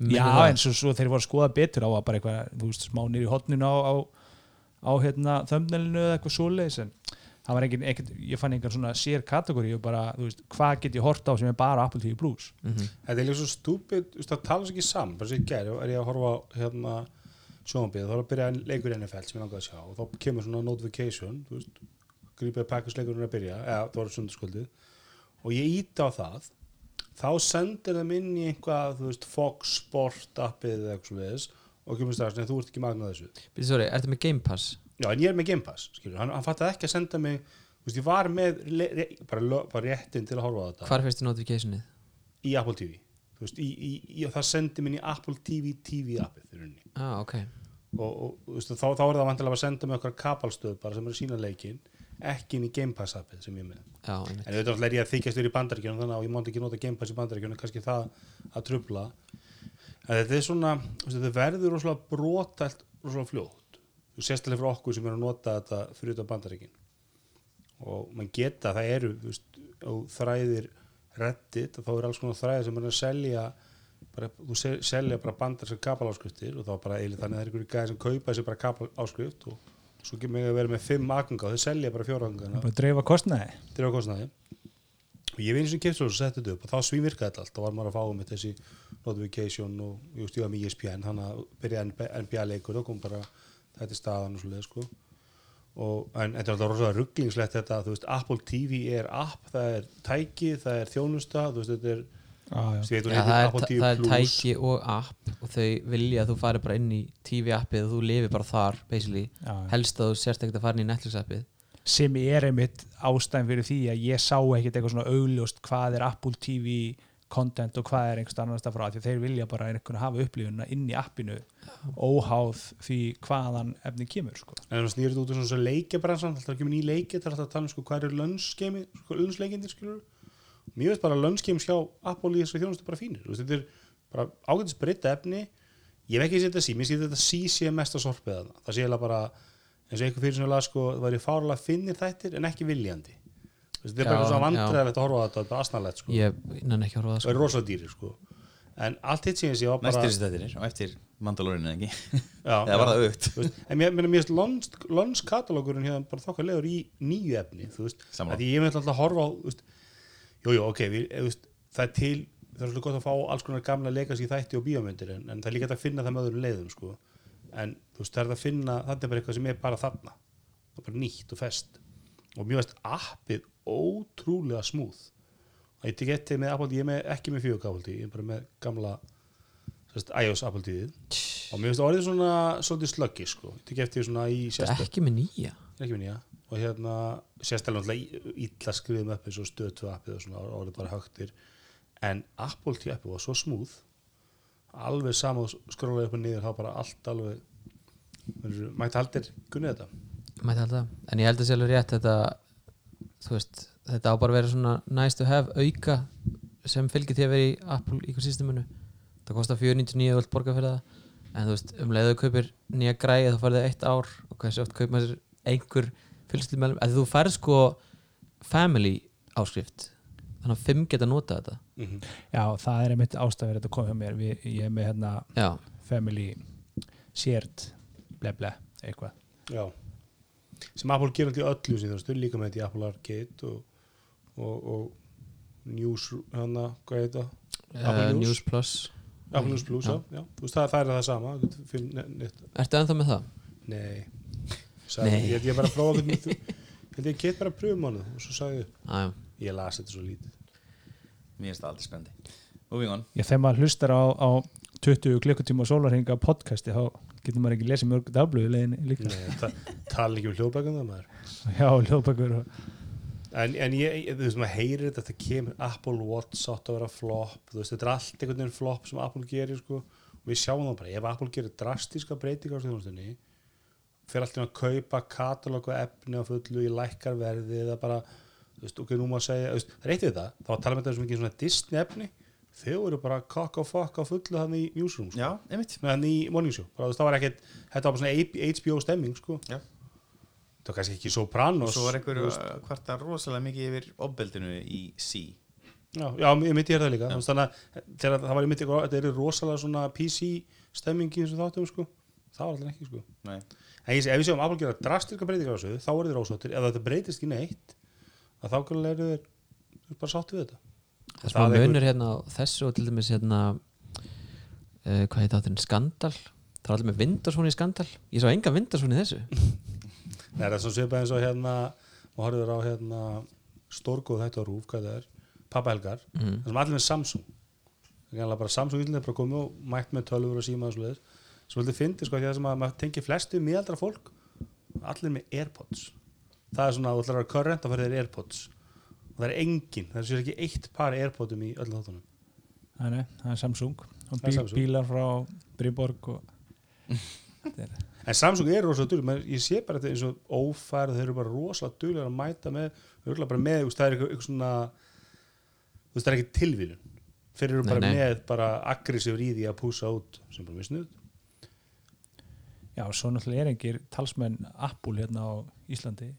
Minni já, það. en svo, svo þeir voru að skoða betur á að bara eitthvað, þú veist, smá nýri hotninu á, á, á hérna þömmnelinu eða eitthvað svoleiðis en það var engin, ekkert, ég fann einhver svona sér kategóri og bara, þú veist, hvað get ég hort á sem er bara Apple TV Plus Mhm. Þetta er líka svo stúpid, þú veist, það tala svo ekki saman bara svo ég gæri, er ég að horfa hérna sjónbið, þá er að byrja leikur í NFL sem ég langaði að sjá. Og þá kemur svona notification, þú veist grípið Packers leikurinn að byrja, eða það var sundarskvöldið og ég íta á það þá sendir þeim inn í einhvað, þú veist, Fox Sport appið eða eitthvað svo og kemur strax, en þú ert ekki magnað þessu. Býttu, sorry, ertu með Game Pass? já, en ég er með Game Pass skilur, hann, hann fattaði ekki að senda mig þú veist, ég var með le, re, bara, bara réttin til að horfa á þetta. Hvar og, og veist, þá, þá er það vantilega að senda mig okkar kapalstöð bara sem er að sína leikin ekki inn í Game Pass appið sem ég með. En auðvitað er ég að þykjast verið í bandaríkjunum þannig að ég mátti ekki nota Game Pass í bandaríkjunum kannski það að trubla en þetta er svona, þetta verður rosalega brotælt rosalega fljótt. Þú sérstilega fyrir okkur sem er að nota þetta fyrir þetta bandaríkin. Og mann geta, það eru veist, og þræðir reddit og þá er alls konar þræðir sem er að selja bara, þú sel- selja bara bandar sem kapaláskriftir og þá bara eiginlega þannig að það er einhverju gæði sem kaupa þessi bara kapaláskrift og svo kemur mig að vera með fimm aðganga og þau selja bara fjóra aðganga bara dreifa kostnaði. Dreifa kostnaði. Og ég eins og keftur og setti þetta upp og þá svívirkaði þetta allt. Þá var maður að fá um þessi notification og ég stjóða með ESPN hann að byrja NBA leikur og kom bara þetta er staðan og svoleið sko. Og en þetta er alltaf rosalega rugglingslegt þetta þú veist Apple TV er app það er tæki, það er þjónusta þú veist þetta er ah, Já, heitir það, er, það er tæki og app og þau vilja að þú fari bara inn í TV appið og þú lifi bara þar basically, Já, já. helst að þú sérst ekkert að fara inn í Netflix appið. Sem er einmitt ástæðin fyrir því að ég sá ekkert eitthvað svona augljóst hvað er Apple TV content og hvað er einhvers annars það frá því þeir vilja bara einhvern hafa upplifunna inn í appinu óháð því hvaðan efni kemur sko. en það snýrið út úr svona leikjabransan alltaf ekki með ný leiki, það er alltaf að tala um sko, hvað er lönnskeimi, sko, lönnsleikindir skilur mér veist bara lönnskeim hjá Apple í þessu þjónustu bara fínir, þú veist, þetta er bara ágætis breyta efni. Ég hef ekki setja sí, mér sé þetta sí sé mest að sorpið þarna, það sé eiginlega bara eins og einhver fyrir svona lag sko, það væri fárlega finnir þættir en ekki viljandi. Þú veist, þetta er bara Já, svona já. vandræðilegt að horfa á þetta, þetta er bara asnalegt sko, ég nenni ekki að horfa á það það sko. er rosalega dýrir sko. En allt hitt síðan sé var bara Næstir þessi þetta og eftir Mandalorian eða ekki? Já, Eða var það aukt Þú veist, en mér, finnst lons, lons katalógurinn hérna bara þokkalegur í nýju efni þú veist, að ég myndi alltaf að horfa á þú veist, jú, jú, ok, við, þú veist, það er til það er svolítið gott að fá alls konar gamla í þætti og bíómyndir en, en það er líka að finna það með öðrum leiðum sko. en þú veist, það er að finna þetta er bara eitthvað sem er bara þarna. Það er bara nýtt og fest. Og mér veist appið ótrúlega smúð og ég tek eftir með Apple, ég er með, ekki með 4K Apple TV, ég er bara með gamla sérst, iOS Apple TV og mér finnst það orðið svona svolítið slöggi sko, ég tek eftir svona í Þetta er ekki með nýja. Ekki og hérna náttúrulega illa skrifum upp eins og stöðtu appið og svona orðið bara högtir. En Apple TV appið var svo smúð alveg sama skrólaði upp og niður þá bara allt alveg mætti haldir gunnið þetta. Mætti halda en ég held að sé alveg rétt þetta þú veist, þetta á bara vera svona nice to have auka sem fylgir því að vera í Apple ecosysteminu það kostar 499 völd borga fyrir það. En þú veist, um leiðu kaupir nýja græði þá farið það eitt ár. Og hversu oft kaupir maður einhver fylgslu meðlum að þú færð sko family áskrift þannig að fimm geta nota þetta. Mm já, það er einmitt ástæðin fyrir þetta kom hjá mér. Við, ég er með hérna já, family shared ble ble, eitthvað. Já. Sem Apple gerir alltaf öllu þau eru líka með þetta í Apple Arcade og, og, og News hana, hvað er þetta? Apple uh, News. News Plus. Apple News Plus, já, já. Þú veist, það, það er það sama Ertu ennþá með það? Nei, sagði, Nei. Ég, ég bara að prófa hvernig þú held ég get bara að pröfum hann og svo sagði ég, já. ég las þetta svo lítið. Mér finnst það aldrei spendi Moving on. Já, þegar maður hlustar á, á 20 klukkutíma sólarhinga podcasti þá getur maður ekki lesið mörg dagblöðu leiðinni líka. Nei, ta, tala ekki um hljóðbækum það maður. Já, hljóðbækur og en, en ég, ég- þú veist, maður heyrir þetta þetta kemur Apple Watch átt að vera flop þú veist, þetta er allt einhvern veginn flop sem Apple gerir sko, og við sjáum það bara ef Apple gerir drastíska breytingar á þjónustunni fyrir alltaf að kaupa katalógu efni á fullu í lækkar verði eða bara, þú veist, ok, nú má segja veist, það er eitt við það, þá að tala með þetta sem ekki svona Disney efni, þau eru bara cock og fuck á fullu hann í newsroom sko. Já, einmitt hann í morning show, bara, veist, það var ekkert þetta var bara svona HBO stemming sko. Það var kannski ekki Sopranos Og svo var einhver þú veist. uh, hvarta rosalega mikið yfir ofbeldinu í C Já, ég myndi er það líka þannig að það var ég myndi þetta er rosalega svona PC stemming í þessu þáttum sko. það var alltaf ekki sko. Nei sé- ef við séum gera drastirka breytingar á þessu þá eru þeir ósáttir, ef þetta breytist ekki neitt þá kannar eru eru bara sáttir við þetta. Það er er munur hérna á þessu og til dæmis hérna uh, hvað heit átturinn, Skandal. Það er allir með Windows Phone í Skandal. Ég sá enga Windows Phone í þessu. Nei, það er svona svipað eins og hérna og horfður á hérna stórgóð þetta rúf, hvað það er, Pappa Helgar mm. það sem allir með Samsung. Það er bara Samsung ítlunni bara komið og mætt með tölfur og síma og svoleiðis sem heldur fyndi sko því að það sem að maður tengir flestu miðaldra fólk allir með Airpods. Það er svona, þú ætlar að vera current að fara þér Airpods. Og það er engin, það er sér ekki eitt par Airpodum í öllum þáttunum. Nei, nei, það er Samsung. Og Það er bí, Samsung. bílar frá Bríborg og er- en Samsung er rosalega duglega, ég sé bara þetta eins og ófærð, þeir eru bara rosalega duglega að mæta með, með það er eitthvað, eitthvað svona það er ekki tilvílun þeir eru Nei, bara nei. með bara aggressífur í því að púsa út sem bara mjög snuð Já, svo náttúrulega er engir talsmenn Apple hérna á Íslandi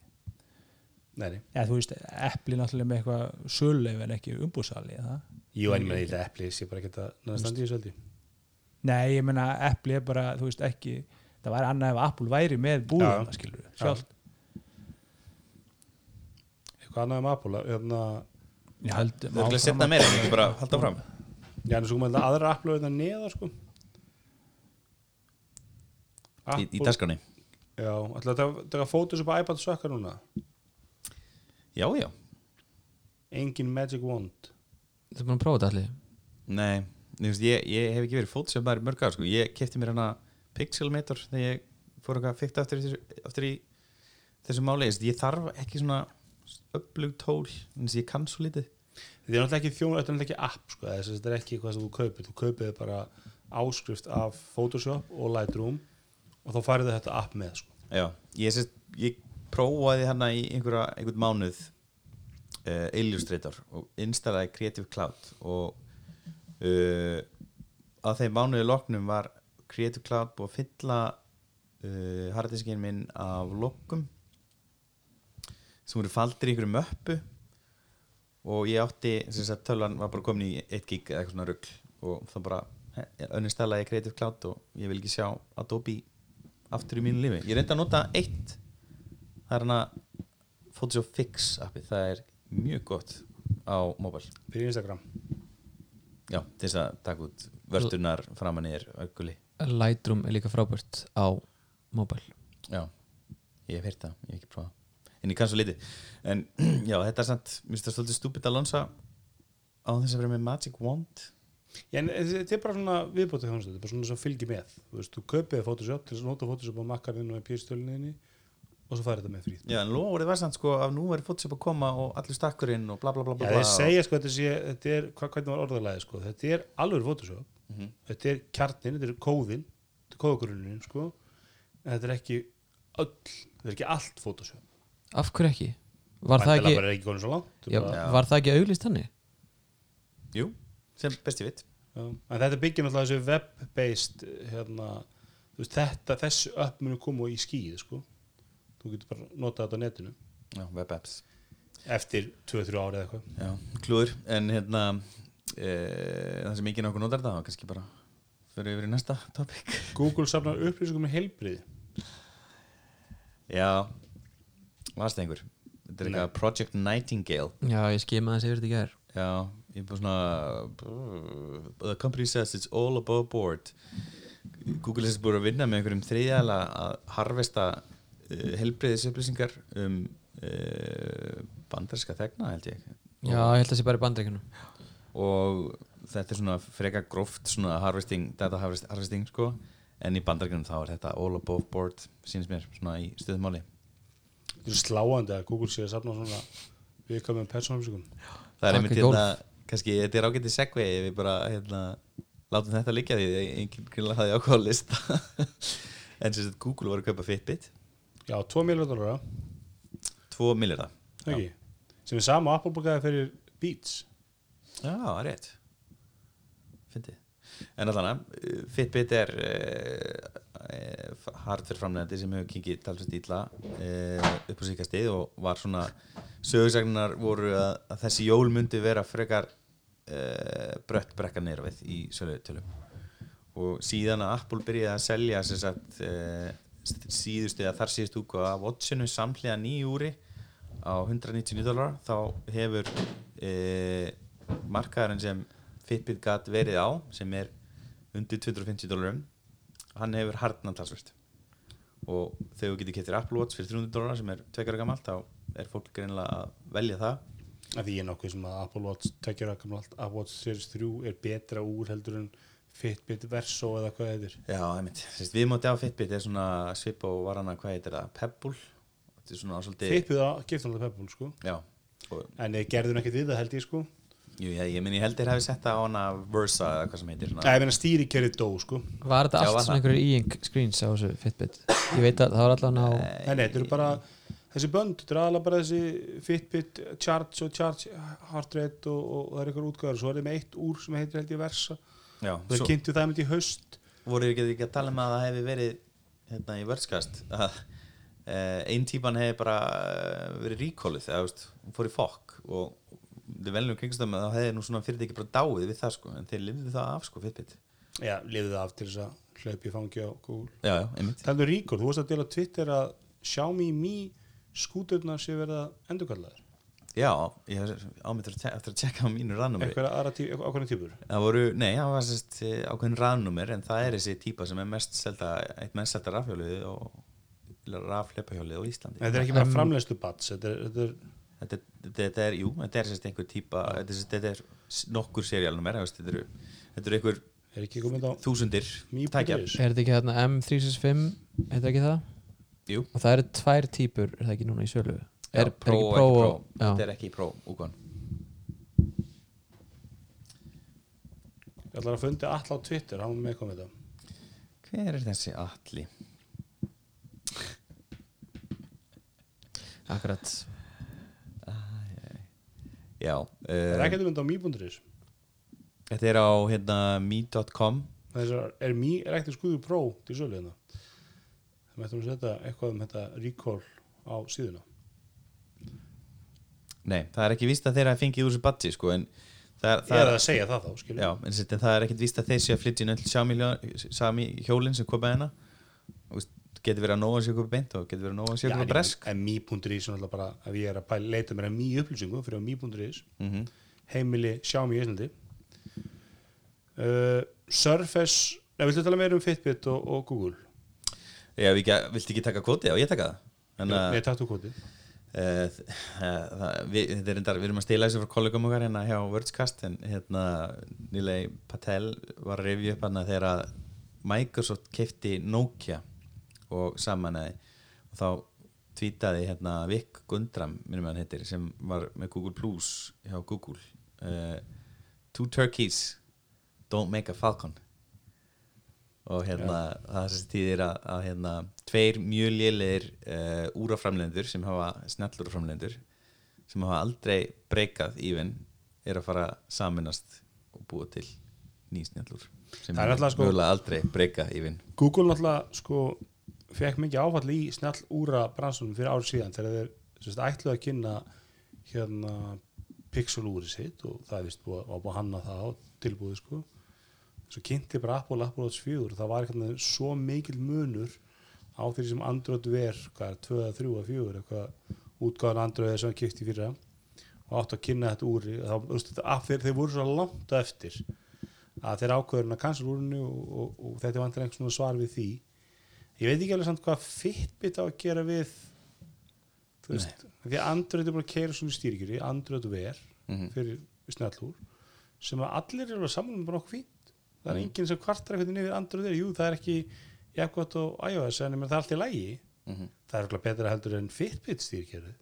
Nei. Já, þú veist, Apple er náttúrulega með eitthvað söluleif en ekki umbúsali eða? Jú, en ég meina í þetta epli sé bara ekki að standi í ég. Nei, ég meina Apple er bara, þú veist, ekki það væri annað ef Apple væri með Já. skilur, Já. sjálf eitthvað annað um Apple hérna, Ég held, Það er ekki að setna meira, en bara halda fram já, en svo komum við aðra Apple hérna neðar sko í, í dasgráni Já, ætla að taka fótus upp á iPad sökkar núna? Já, já, Engin Magic Wand. Þú er búin að prófa þetta allir nei þú veist, ég, ég hef ekki verið fótsefnari mörg ár sko. ég kefti mér hana Pixelmator þegar ég fór eitthvað fyrkt aftur, aftur í þessu máli. Ég þarf ekki svona upplug tól en ég kann svo lítið. Þetta er náttúrulega ekki þjón, þetta er náttúrulega ekki app sko, þess að þetta er ekki eitthvað sem þú kaupir. Þú kaupir bara áskrift af Photoshop og Lightroom og þá farið þetta app með sko. Já, ég, sést, ég prófaði hana í einhverja, einhvern mánuð uh, Illustrator og installaði Creative Cloud og uh, að þeim mánuði loknum var Creative Cloud búið að fylla uh, harddiskinn minn af lokkum sem voru faldir í einhverju möppu og ég átti, sem sagt tölvan var bara komin í 1 gig eða eitthvað svona rugl og þá bara önnistallaði Creative Cloud og ég vil ekki sjá Adobe aftur í mínu lífi. Ég reyndi að nota eitt. Það er hana Photoshop Fix appið, það er mjög gott á mobile fyrir Instagram? Já, til þess að taka út vörtunar framan er aukuli Lightroom er líka frábært á mobile já, ég hef heyrt það, ég hef ekki prófað. En ég kann svo lítið. En já, þetta er samt, mér finnst það svolítið stúpid að lonsa á þess að vera með Magic Wand en þetta er bara svona viðbótið þjónustu, þetta er bara svona sem fylgir með. Þú veist, þú kaupið Photoshop til að nota Photoshop á makkarinn og pjörstölninni og svo farið þetta með fríð já, en lofórið var samt sko að nú er Photoshop að koma og allir stakkurinn og bla bla bla Já, bla, bla. þeir segja sko, þetta, sé, þetta er, hvað, hvernig var orðalagið sko, þetta er alveg Photoshop. Mhm. þetta er kjarnin, þetta er kóðin þetta er kóðagrunnin sko. En þetta er ekki öll, þetta er ekki allt Photoshop. Af hverju ekki? Var það Væntanlega ekki, er ekki langt já, bara, var það ekki auglist þannig? jú, sem besti vitt þetta byggir náttúrulega þessu web-based hérna, þú veist, þetta, þessu upp munu koma í skíð sko. Þú getur bara notað þetta á netinu. Já, web apps eftir 2-3 ári eða eitthvað. Já, klúður, en hérna e, það sem ekki nokkuð notar það kannski bara fyrir yfir í næsta topic. Google safnar upplýsingum með heilbrið Já, varst einhver? Þetta er eitthvað Project Nightingale. Já, ég skima þess yfir þetta í gær. Já, ég er bara svona The company says it's all above board. Google er búin að vinna með einhverjum þriðjala að harvesta uh, helbriðis upplýsingar um uh, bandarska þegna held ég. Já, ég held að það sé bara í bandreikunum og þetta er svona freka gróft svona harvesting, data harvest, harvesting sko. en í bandargrunum þá er þetta all above board sínst mér svona í stöðumáli. Þetta er sláandi að Google sé að safna svona viðkvæmum persónupplýsingum það er einmitt hérna kannski þetta er ágætið segvei ef við bara hérna látum þetta liggja því enginn grunlega hafði ákváða lista. En sem sagt Google var að kaupa Fitbit. Já, 2 miljónar dólara, 2 miljardar sem er sama Apple borgaði fyrir Beats. Já, það er rétt. Fyndið. En allan Fitbit er uh, hardware framlegandi sem hefur kikið talsvægt ítla uh, upp á síkastið og var svona sögursagnar voru að, að þessi jól myndi vera frekar uh, brött brekka neyra við í söluðutölum og síðan að Apple byrjaði að selja sagt uh, síðustu eða þar síðustu útgáfa af Watchinu samhliða nýju úri á 199 dólar þá hefur uh, markaðurinn sem Fitbit gat verið á sem er undir 250 dólarum hann hefur harðnað talsvert. Og þegar þú getur kettir Apple Watch fyrir 300 dólar sem er tvekjara gamalt þá er fólk greinilega að velja það. Að því ég er nokkuð sem að Apple Watch tekjur að gamla allt Apple Watch Series 3 er betra úr heldur en Fitbit Verso eða hvað heitir. Já, einmitt, Sist, við móti á Fitbit er svona svip og varana, hvað heitir það, Pebble? Þetta er svona svolítið Fitbit á giftanlega Pebble sko. Já, og, en gerði hún ekkert við það held ég sko jú, ég, ég minn ég held þeir hafi sett það á hana Versa eða hvað sem heitir svona. ég meina stýrikerið dó sko Var þetta Já, allt var svona það? einhverjir e-ink screens á þessu Fitbit? Ég veit að það var allan á Nei, nei, þetta eru bara þessi bönd, þetta eru aðalega bara þessi Fitbit Charge og Charge Heart Rate og, og það er eitthvað útgöður svo er það með eitt úr sem heitir held ég Versa Já, það svo kynntu það myndi í haust voru ekki, ekki að tala um að það hefði verið hérna í vörskast að uh, einn típan hefði bara uh, verið ríkólið eða veist, hún fór í fokk og það veljum kringstöðum að það hefði nú svona fyrirtæki bara dáið við það sko en þeir lifðu það af sko Fitbit. Já, lifið það af til þess að hlaupi fangi á Google. Já, já, einmitt. Það er ríkur, þú varst að dela Twitter að Xiaomi Mi skúturnar sé verða endurkallaðar Já, ég hef ámynd eftir að tjekka á mínu rannumri eitthvað ákveðna típur? Það voru, nei, það var sérst eh, ákveðin rafnúmer en það er þessi típa sem er mest selda, eitt mest selda rafhjólið og rafleipahjólið á Íslandi. Þetta er ekki bara framleiðslu bats þetta er, þetta er þetta, er, jú, þetta er sérst einhver típa þetta, er er nokkur seriálnúmer þetta eru þetta eru einhver er ekki komið á þúsundir Mi.is. tækja Er þetta ekki þarna M365 heitir ekki það? Jú, Og það eru tvær típur, er það ekki núna í sölu? Já, er, Pro er og ekki Pro Þetta er ekki Pro úkvæm Ég ætlar að fundi all á Twitter, hann var með komið þetta Hver er þessi alli? Akkurat Já, Það er uh, ekkert um þetta á Mi.is þetta er á hérna Þessar er Mi, er ekkert skuður Pro til sölu hérna? Það mættum að setja eitthvað um þetta recall á síðuna. Nei, það er ekki víst að þeirra fengið úr þessu badgi sko, en það er, það er að segja það þá, já, en, það er ekkit víst að þeir sé að flytja inn öll Xiaomi hjólinn sem kopa hérna getur verið að nóa sér kopa beint og getur verið að nóa sér Já, en- bresk. En Mi.is ef ég er að pæla, leita mér að Mi upplýsingu fyrir Mi.is mm heimili Xiaomi í Íslandi. Uh, Surface Nei, viltu tala meira um Fitbit og, og Google? Já, við viltu ekki taka kvoti? Já, ég taka það. Að Nei, taktu koti Uh, það, við, þetta er reyndar, við erum að stila þessu frá kollegum okkar hérna hjá Wordscast en hérna Nilay Patel var að revja upp hérna þegar að Microsoft kefti Nokia og samanæði og þá tvítaði hérna Vic Gundram heitir sem var með Google Plus hjá Google uh, Two turkeys don't make a falcon. Og hérna það sem tíðir að, að hérna, tveir mjög lélegir uh, úraframlendur sem hafa snjallúraframlendur sem hafa aldrei breykað even er að fara saminast og búa til ný snjallúr sem er náttúrulega sko- aldrei breyka even. Google náttúrulega sko fekk mikið áfall í snjall úra bransunum fyrir árið síðan þegar þeir sérst, ætluðu að kynna hérna pixel úri sitt og það vist búið, var búið að hanna það á tilbúið sko. Svo kynnti bara Apple Apple Watch 4 og það var eitthvað svo mikil munur á því sem Android ver hvað er 2, 3 og 4 eitthvað útgáðan Android sem kipti fyrir og átt að kynna þetta úri þeir, þeir voru svo langt eftir að þeir ákveður að cancel úrinu og, og, og þetta einhvers svona svar við því ég veit ekki alveg samt hvað Fitbit á að gera við þú veist, því að Android er bara að keira svona stýrikjöri, Android Wear Mhm. fyrir snjallúr sem að allir eru að saman bara okkur fínt það er Mhm. enginn sem kvartar eitthvað niður Android Wear, jú það er ekki jafnkvæmt og iOS en ég menn það er allt í lægi Mhm. það er okkur betra heldur en Fitbit stýrikjöri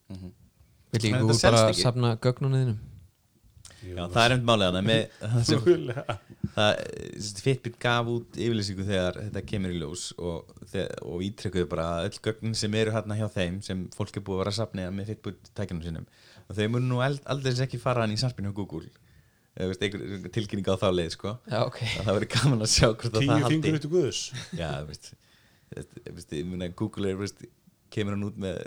Vil ég selst bara safna gögnunum þínum? Já, það er einmitt þessi Fitbit gaf út yfirlýsingu þegar þetta kemur í ljós og, og ítrekkuðu bara að öll gögnin sem eru hérna hjá þeim sem fólk er búið að vera að sapna með Fitbit tækjunum sínum og þau munu nú aldrei ekki fara hann í sarpinu hjá Google. Eða veist, einhver, einhver tilkynning á þá leið sko. Já, ok. Að það verður gaman að sjá hvort að tíu það haldi. fingur út í guðus Já, veist, veist, Google er, veist, kemur hann út með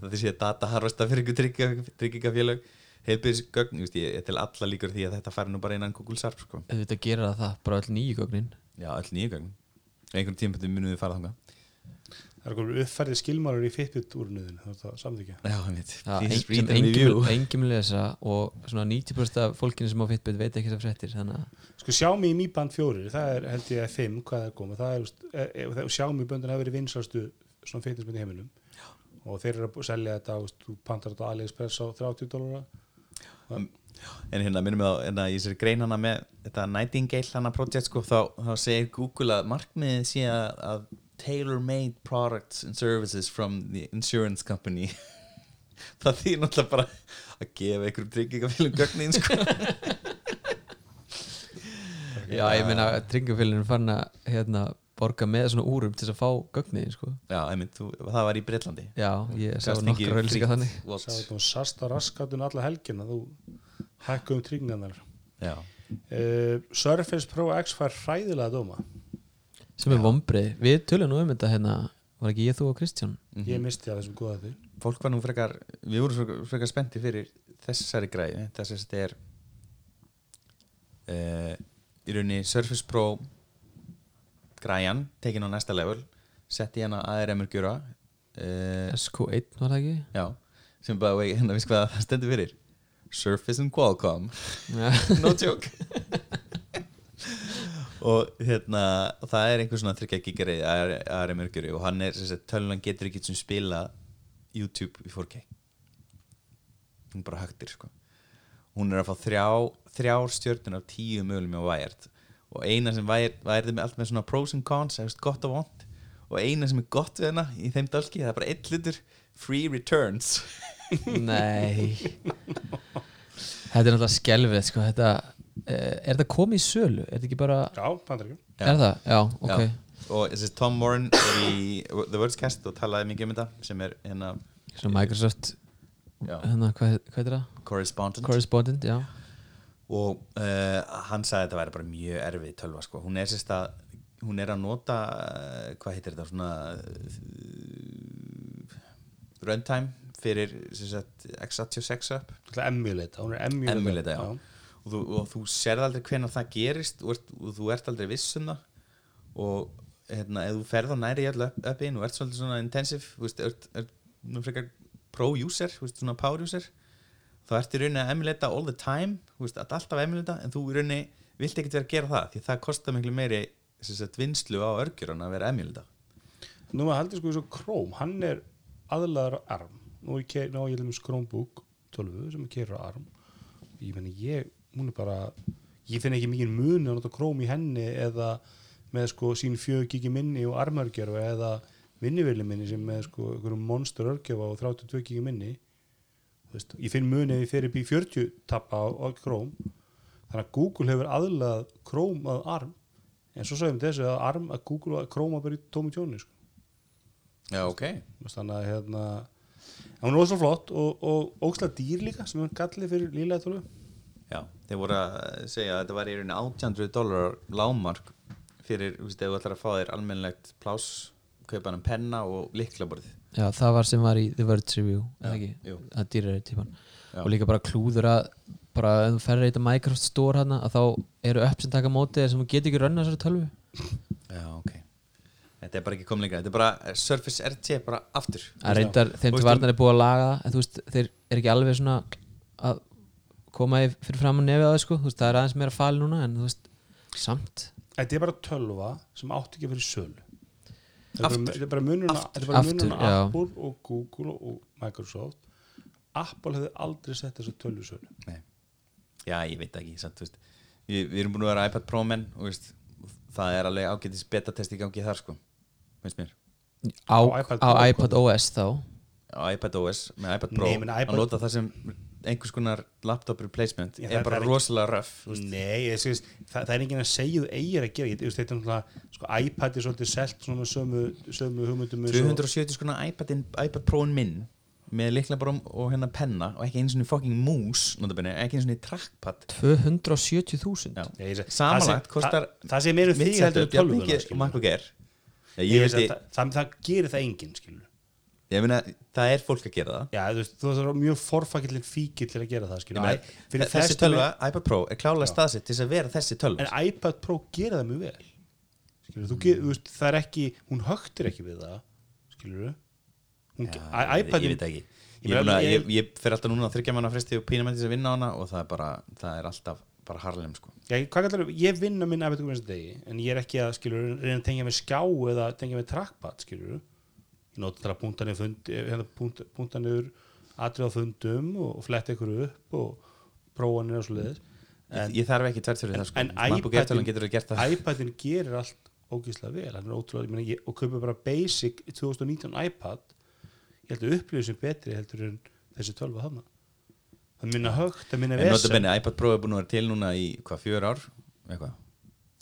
það sé data harvesta fyrir ykkur trygginga- tryggingafélög heilbyrðisgögn, ég ég tel alla líkur því að þetta fari nú bara innan Google Sarp sko. Þetta gera það bara öll nýju gögnin. Já, öll nýju gögn. Einhvern tímpöndum munum við fara þangað. Það er okkur uppfærið skilmálur í Fitbit úrnuðin það er það samþykja enginn mun lesa og svona 90% af fólkinu sem á Fitbit veit ekki fréttir þannig að Sko Xiaomi Mi Band 4, það er held ég 5, hvað er komið, er, e, það- Xiaomi böndin hefur verið vinsalstu svona fitnessbönd í heiminum. Og þeir eru að selja þetta, veist, þú pantar þetta á AliExpress á 30 dólara en hérna minnum við á hérna, í þessari grein hana með þetta Nightingale hana project sko, þá, þá segir Google að markmiðið sé að, að tailor-made products and services from the insurance company það þýr náttúrulega bara að gefa einhverjum tryggingafélum gögnin sko. Já, ég meina tryggingafélagin fann að hérna, borga með svona úrum til að fá gögniðin sko. já, einmitt, þú, það var í Breitlandi Já, ég sá auðlýsingar frítt þannig. Sá þetta sasta raskatun alla helgina þú hækku um tryggnaðar já, uh, Surface Pro X fær hræðilega dóma. Sem er vombrið, við tölum nú um þetta hérna, var ekki ég, þú og Kristján? Mhm. ég misti að þessum góða því fólk var nú frekar við vorum frekar, frekar spennti fyrir þessari græði þess að þetta er uh, í rauninni Surface Pro græjan tekin á næsta level setti hérna ARM-ur gjöra uh, SQ1 var það ekki? já, sem bara vei, hérna við hvað það stendur fyrir? Surface and Qualcomm no joke. Og hérna það er einhver svona þryggja gigarið ARM-ur gjöru og hann er sem sagt, tölvan getur ekki sem spila YouTube í 4K hún bara högtir sko. Hún er að fá þrjá, þrjár stjörnun af tíu mögulegum á Wired og eina sem Wired er með allt með svona pros and cons, það er gott og vond og eina sem er gott við hennar í þeim dálki það er bara einn hlutur free returns nei Þetta er náttúrulega skelfið sko, þetta, eh, er þetta komið í sölu? Er þetta ekki bara, Já, bandaríkjum Já. er það? Já, ok Já. og þessi Tom Moran er í The Wordscast og talaði mikið um þetta sem er hérna Svona Microsoft, já, hérna, hvað, hvað er það? correspondent Correspondent, já og uh, hann sagði að þetta væri bara mjög erfið tölva sko. hún er sérst að hún er að nota uh, hvað heitir þetta svona uh, runtime fyrir sagt, x86 up emulata, hún er emulata Emulata, já. og þú, og þú sérð aldrei hvenær það gerist og, ert, og þú ert aldrei viss um það og hérna, ef þú ferð á næri í öll uppin og ert svolítið svona intensive þú veist, ert, ert nú frekar pro-user, svona power-user þá ert í rauninni að emulata all the time veist, alltaf emulata en þú í rauninni vilt ekkert vera að gera það því það kostar miklu meiri vinslu á örgjurana að vera emulata. Nú maður heldur sko eins og Chrome, hann er aðlaður ARM. Nú ég, ná, ég dæmis Chromebook 12 sem er keirur á ARM. Ég meni, ég, hún er bara ég finn ekki mikið muni að nota Chrome í henni eða með sko sín 4 gigi minni og armörgjöru eða vinnivili minni sem með sko einhverjum monster örgjöfa og 32 gigi minni veist, ég finn muni ef ég fer upp í 40 tappa á, á Chrome þannig að Google hefur aðlað Chrome að ARM en svo sagðum þessu að ARM að Google að Chrome að í tómi tjóni sko. Já, ok þannig að hérna hún er ósvað flott og, og óslega dýr líka sem er gallið fyrir lílega tólu Já, þeir voru að segja að þetta var í rauninni 800 dólarar lágmark fyrir, þú veist, ef þú ætlar að fá þér almennilegt plás, kaupa hann penna og liklaborðið. Já, það var sem var í The Verge Review eða ekki, það dýrari típan Já. og líka bara klúður að bara ef þú ferður eitthvað Microsoft Store hana að þá eru upp sem taka mótið þér sem þú getur ekki rönna þessari tölvu. Já, ok. Þetta er bara ekki komið lengra, þetta er bara Surface RT bara aftur. að reyndar þeim til veist, varnar er búið að laga það, en þú veist, þeir er ekki alveg svona að koma í fyrir fram á nefið á það sko, þú veist, það er aðeins meira fali núna en þú veist, samt. Þetta er bara tölva sem átti ekki að fyrir sölu Þetta er Aftur. bara- á- á já. Apple og Google og Microsoft Apple hefði aldrei sett þessu tölvu í sölu Nei. Já, ég veit ekki, samt, þú veist. Við, við erum búin að vera iPad Pro menn og veist, það er alveg ágætis beta-test í gangi þar, sko. Á, Á á iPad iPad, Pro, OS þá Á iPad OS með iPad Pro Nei, iPad- að nota það sem einhvers konar laptop replacement Já, er bara er rosalega veist. Nei, ég, sé, það, það er enginn að segja þú eigir að gera ég, þetta er náttúrulega, sko, iPad er svolítið selt svona sömu, sömu hugmyndum eins og- 270 skona iPad, iPad Pro-in minn með likla bara og hérna penna og ekki eins og fucking mús ekki eins og trackpad 270.000 Já. Nei, ég seg- Samanlagt kostar það, það sem er um því heldur setup, jafn tölvuna mikið skilur. og MacBook Air Já, Ég ég, veist veit, að það, það, það gerir það enginn skilur ég meina, það er fólk að gera það. Já, þú veist, þú þarf mjög forfakillin fíkil til að gera það Ég skilur meina, Æ, þessi þess tölva, iPad Pro er klálega staðsett til að vera þessi tölva. En iPad Pro gera það mjög vel. Skilur, þú, ge- þú veist, það er ekki hún högtir ekki við það skilur hún, Já, iPad ég veit ekki. Ég ég, ég, ég- fer alltaf núna að þryggja manna fresti og pína með þess að vinna á hana og það er bara, það er alltaf bara harlem sko. Já, kallar, ég vinn á minn hvernig degi en ég er ekki að skilur reyna að tengja með skjá eða tengja með trackpad skilur ég nota það að punta niður fund, hérna, punta, punta niður atrið á fundum og fletta ykkur upp og prófanir og svo liðis ég, ég þarf ekki tvært fyrir það sko. en iPadin gerir allt ógíslega vel. Hann er ótrúlega, ég meina, ég, og kaupið bara basic 2019 iPad. Ég held að upplifið sem betri heldur en þessi tölva hana það minna högt, það minna en nota vesen. benni, iPad Pro er búin að vera til núna í hvað, fjör ár? Eitthvað,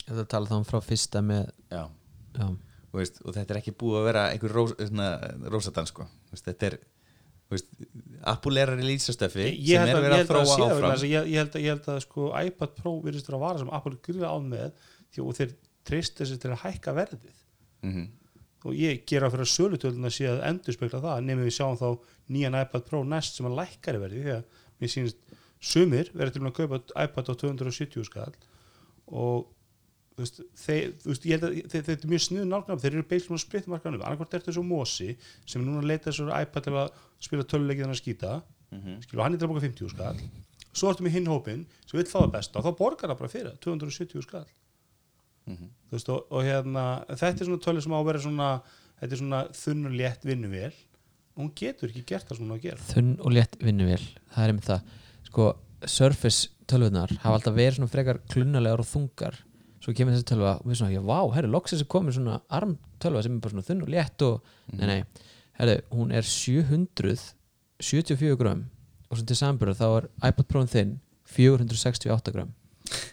Þetta tala þá um frá fyrsta með já. Já, veist, og þetta er ekki búið að vera einhver rós, svona, rósadans sko. Þetta er þú veist, Apple er að releasa stöfi ég, ég sem er að, ég að þróa áfram. ég, ég, held að, ég held að sko, iPad Pro virðist vera að vara sem Apple gríða án með því, og þeir treyst þessi til að hækka verðið. Mm og ég gera fyrir að sölutölun að sé að endur spekla það nefnum við sjáum þá nýjan iPad Pro næst sem að lækkari verði því að mér sýnist sumir verður til að kaupa iPad á 270 skall og þú veist, þeir, þú veist, ég held að þeir, þeir eru mjög sniðu nálgum, þeir eru beislum að splitt markanum, annarkvært er þessu Mosi sem er núna að leita þessu iPad til að spila töluleikið hann að skýta Mhm. skilur, hann er til að boka 50 skall. Svo ertu með hinn hópin sem vil fá það besta og þá borgar það bara fyrir það, 270 skall. Mhm. þú veist, og, og hérna þetta er svona tölur sem á að vera svona þetta er svona þunn og létt vinnuvél. Og hún getur ekki gert það svona að gera. Þunn og létt vinnuvél það er einmitt það. Sko, Surface tölvunar hafa alltaf verið svona frekar klunnalegar og þungar svo kemur þessi tölva og við svona, já, vá, herri, loksins er komið svona arm tölva sem er bara svona þunn og létt og, nei, nei, herri, hún er 774 grömm og svo til samburðar þá er iPad Pro þinn 468 grömm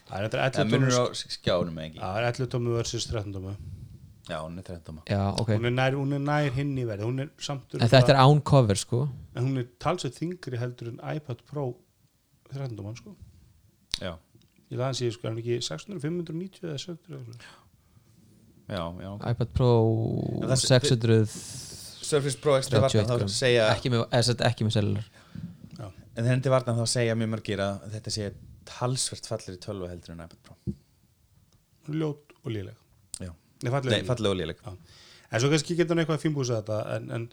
það er Það 11 munur tómu á skjánum eða ekki? Það er 11 tómu versus 13 tómu Já, hún er 13 já, ok, hún, er nær, hún er nær hinn í verði er en þetta er án cover sko. En hún er talsveit þingri heldur en iPad Pro 13 tómu sko. Já, ég laði að sé sko, hann ekki 600, 590 eða 700 eða svona? já, já. iPad Pro En það- 600 Surface Pro Extra 31 varna þá grömm segja ekki með, eða, sem sagt, ekki með cellular. En til varna þá segja mjög margir að þetta sé talsvert fallir í tölvu heldur en iPad Pro. Ljót og léleg. Já. Nei, falleg Nei, og léleg. fallega og léleg. En svo kannski getur hann eitthvað að fínbúsa þetta en, en,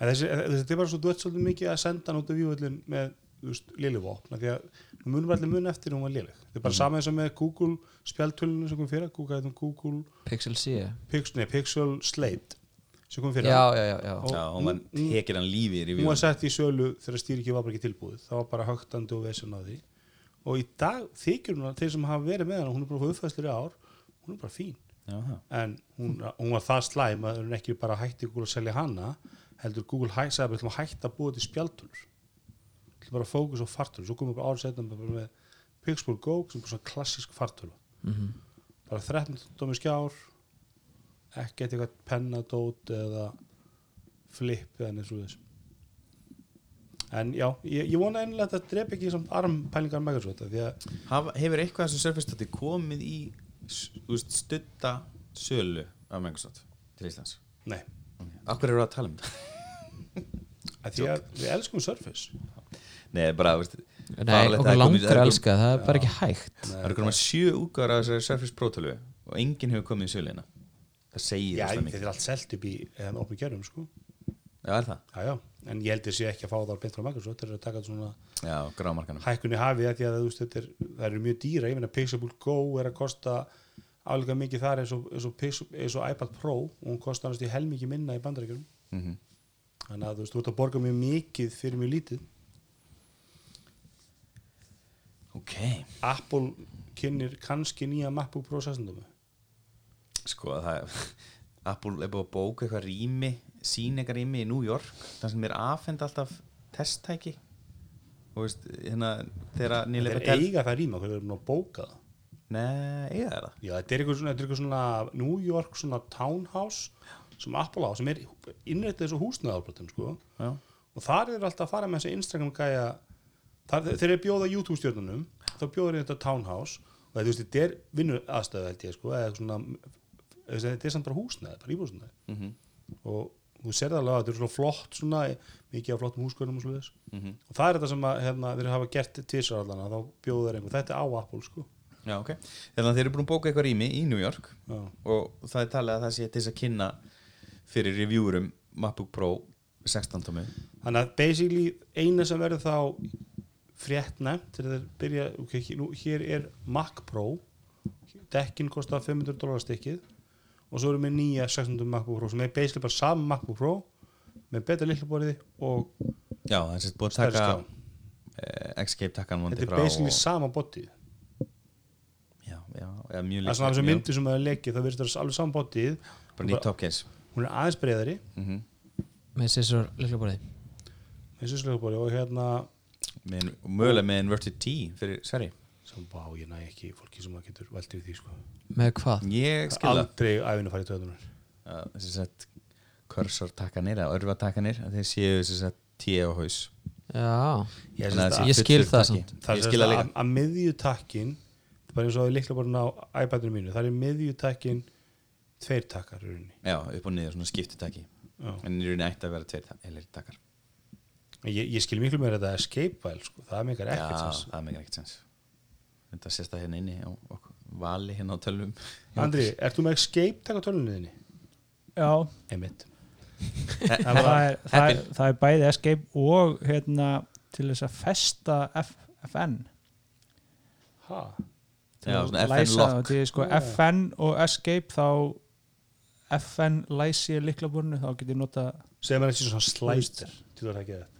en þessi, þetta er bara svo ert svolítið mikið að senda hann út af vývöldin með lillivopna því að nú munum við allir mun eftir hún var léleg. Þetta er bara sama eins og með Google spjaltölunum sem kom fyrir Google, Google Pixel C Pixel, nei, Pixel Slate sem kom fyrir já, já, já, já. Og Já, og mann hún- tekir hann lífi í hún var sett í sölu þegar stýriki var bara ekki tilbúið. Það var bara högtandi og vesen á því. Og í dag þykir hún að þeir sem hafa verið með hann hún er bara uppfæstur í ár hún er bara fín. Já, já. en hún, hún var það slæm að hún ekki bara hætti Google að selja hana heldur Google hæ, sagði að við ætlum að hætta að búa til spjaldunur við ætlum bara að fókus á fartölu svo komum við árið setna með Pixel Go sem er svona klassísk fartölu. Mhm. bara 13 dómi skjár ekki eitthvað pennadót eða flip eða neins úr þess en já, ég, ég vona einlega að þetta drep ekki samt armpælingar að Hafa, Hefur eitthvað þessu Surface Tati komið í stutta sölu af Microsoft til Íslands? Nei, Akkur eru að tala um þetta? því að við elskum Surface Nei, bara, veist, Nei, að okkur er það að er elska það er bara ekki hægt. Það eru komið sjö útgáður af þessari Surface Pro tölvu og enginn hefur komið í söluna Það segir já, það þetta mikið. er allt selt upp í eða opni gerðum sko. Já, er það? já, já, en ég held að sé ekki að fá það beint frá Microsoft þeir eru að taka svona Já, grámarkanum. hækkunni hafi að því að þú veist, þetta er, það eru mjög dýra, ég meina Pixable Go er að kosta álíka mikið þar eins og, eins og, eins og iPad Pro. Og hún kostar hann í helmikið minna í bandaríkjum mm þannig að þú veist, þú ert að borga mjög mikið fyrir mjög lítið Ok, Apple kynir kannski nýja MacBook Pro 16 sko það er Apple er búið að bóka eitthvað rými síningar rými í New York þar sem er afhend alltaf testtæki. Og veist, hérna þegar nýlega þeir eiga það rýma, hvernig er nú að bóka það. Nei, eiga það það? Já, þetta er eitthvað svona, er eitthvað svona New York svona townhouse sem Apple á, sem er innrættið þessu húsnæðalbrotum, sko. Já, og þar er alltaf að fara með þessi Instagram gæja þar, þeir eru að bjóða YouTube stjórnunum þá bjóður þetta townhouse. Og þú veist, þetta er vinnu aðstöðu held ég sko, svona þetta er samt bara húsnæði, bara íbúsnæði mm og þú serði alveg að þetta er svona flott svona, mikið af flottum húsgörnum og svoleiðis. Mhm. og það er þetta sem að hérna, þeir hafa gert tvisar allan þá bjóður þeir einhver, þetta er á Apple sko. Já, ok. Þannig að þeir eru búin að bóka eitthvað rými í New York. Já. og það er talið að það sé til þess að kynna fyrir reviewerum MacBook Pro 16 tómi þannig að basically eina sem verður þá frétt nefnt þegar þeir byrja, ok, nú, hér er Mac Pro. Dekkin kostar 500 dólar stykkið og svo erum við nýja 600 MacBook Pro sem er basically bara saman MacBook Pro með betra lillaborði og Já, það er sérst búin að taka skjá. uh, Escape takkan þetta er basically sama botið. Já, já, já, mjög það er svona mjög- myndir sem er leikið það verður alveg sama botið. Bara nýtt top case hún er aðeins breyðari mm með sissur líkla borði eins og slöfbóri og hérna með, og mögulega með inverted T fyrir Sverri. Sem bá ég næ ekki fólki sem það getur veltið við því sko. Með hvað? ég skilða aldrei æfinu farið töðunar þess að kursor takkanir eða örfa takkanir að þeir séu þess að T á haus. Já, ég, að að, Ég skil það takki. það ég er skil það að, að, að miðjutakkin bara eins og að líkla bara á iPadinu mínu það er miðjutakkin tveir takkar já, upp og niður, svona skiptutakki Já. en í rauninni ætti að vera tveir takkar ég, ég skil miklu meira þetta escape file sko. það meikar ekkert sens. það meikar ekkert sens. Þetta sést það hérna inni á vali hérna á tölvum. Andri, ert þú með escape takk á tölunni þinni? Já, Einmitt. Það er, það, er, það er bæði escape og hérna til þess að festa F, FN ha? já, svona Læsa- FN lock til, sko, Já. FN og escape þá FN læsi liklaborinu þá get ég nota segir maður ekki svona slider til það ekki þetta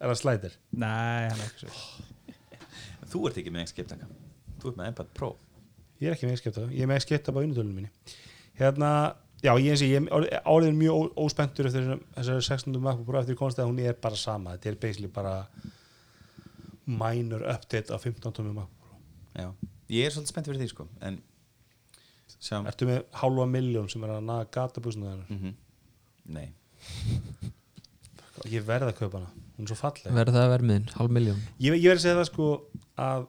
er það slider? Nei, hann er ekki svo þú ert ekki með takka þú ert með iPad Pro. Ég er ekki með takk, ég er með bara á unnutölunum minni. Hérna, já ég eins og ég er áriðin mjög óspenntur eftir þessari 16. MacBook Pro eftir konstið að hún er bara sama. Þetta er basically bara minor update af 15 tómi MacBook Pro. Já, ég er svolítið spennt fyrir því sko. En sjáum ertu með hálfa miljón sem er að naga gatabúsinu þennar mm nei, ég verð að kaupa hana, hún er svo falleg. Verður það vermiðin, hálf miljón ég, ég verð að segja það sko að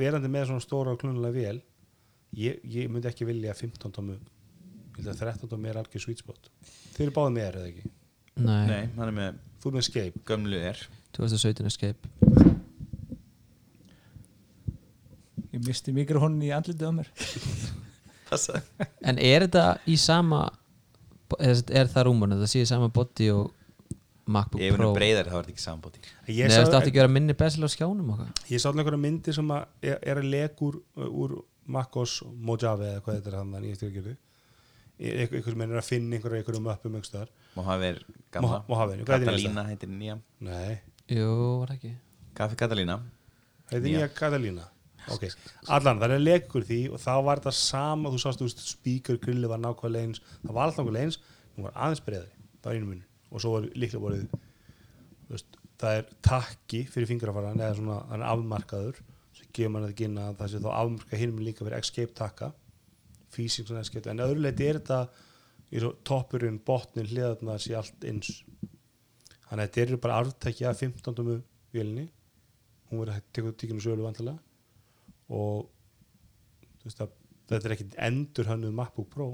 verandi með svona stóra og klunulega vél ég, ég myndi ekki vilja 15 tómu ég held að 13 tómu er algjör sweet spot. Þeir eru báðið með er eða ekki? Nei, nei, hann er með þú er með Escape. gömlu er. 2017 escape. Ég misti mikrofónin í andlitið á mér. Passa. En er þetta í sama er, er það rúmur, þetta sé í sama body og MacBook ég er Pro. verið breyðar þá er þetta ekki sambóti ég Nei, sá, þetta átti ekki að vera minni besil á skjánum okkar? Ég sá einhverja myndir sem að er, er að leka úr, úr MacOS Mojave eða hvað þetta er hann ég eftir að gera einhver sem er að finna einhverja einhverjum uppum einhverstaðar Mojave er gamla. Mojave, hvað heitir Catalina heitir nýja. Nei, Jú, var það ekki? Kaffi Catalina. Heitir Nýja. nýja Catalina. Ok, allan, það er að leka úr því og þá var þetta sama, þú sást, þú veist, speaker grilli var nákvæmlega eins, það var alltaf nákvæmlega eins hún var aðeins breyðari, það var einu mun og svo var líklega borðið þú veist, það er takki fyrir fingrafaran eða svona, hann er afmarkaður sem gefur mann þetta gynna að það sé þá afmarka hinn með líka fyrir escape takka físing svona escape, en öðru leiti er þetta svo toppurinn, botnin, hliðarna sé allt eins þannig að þetta eru bara arftækja af 15. vélinni hún verður að tekja tíkinu sölu vantilega og veist að þetta er ekkit endur hannuð MacBook Pro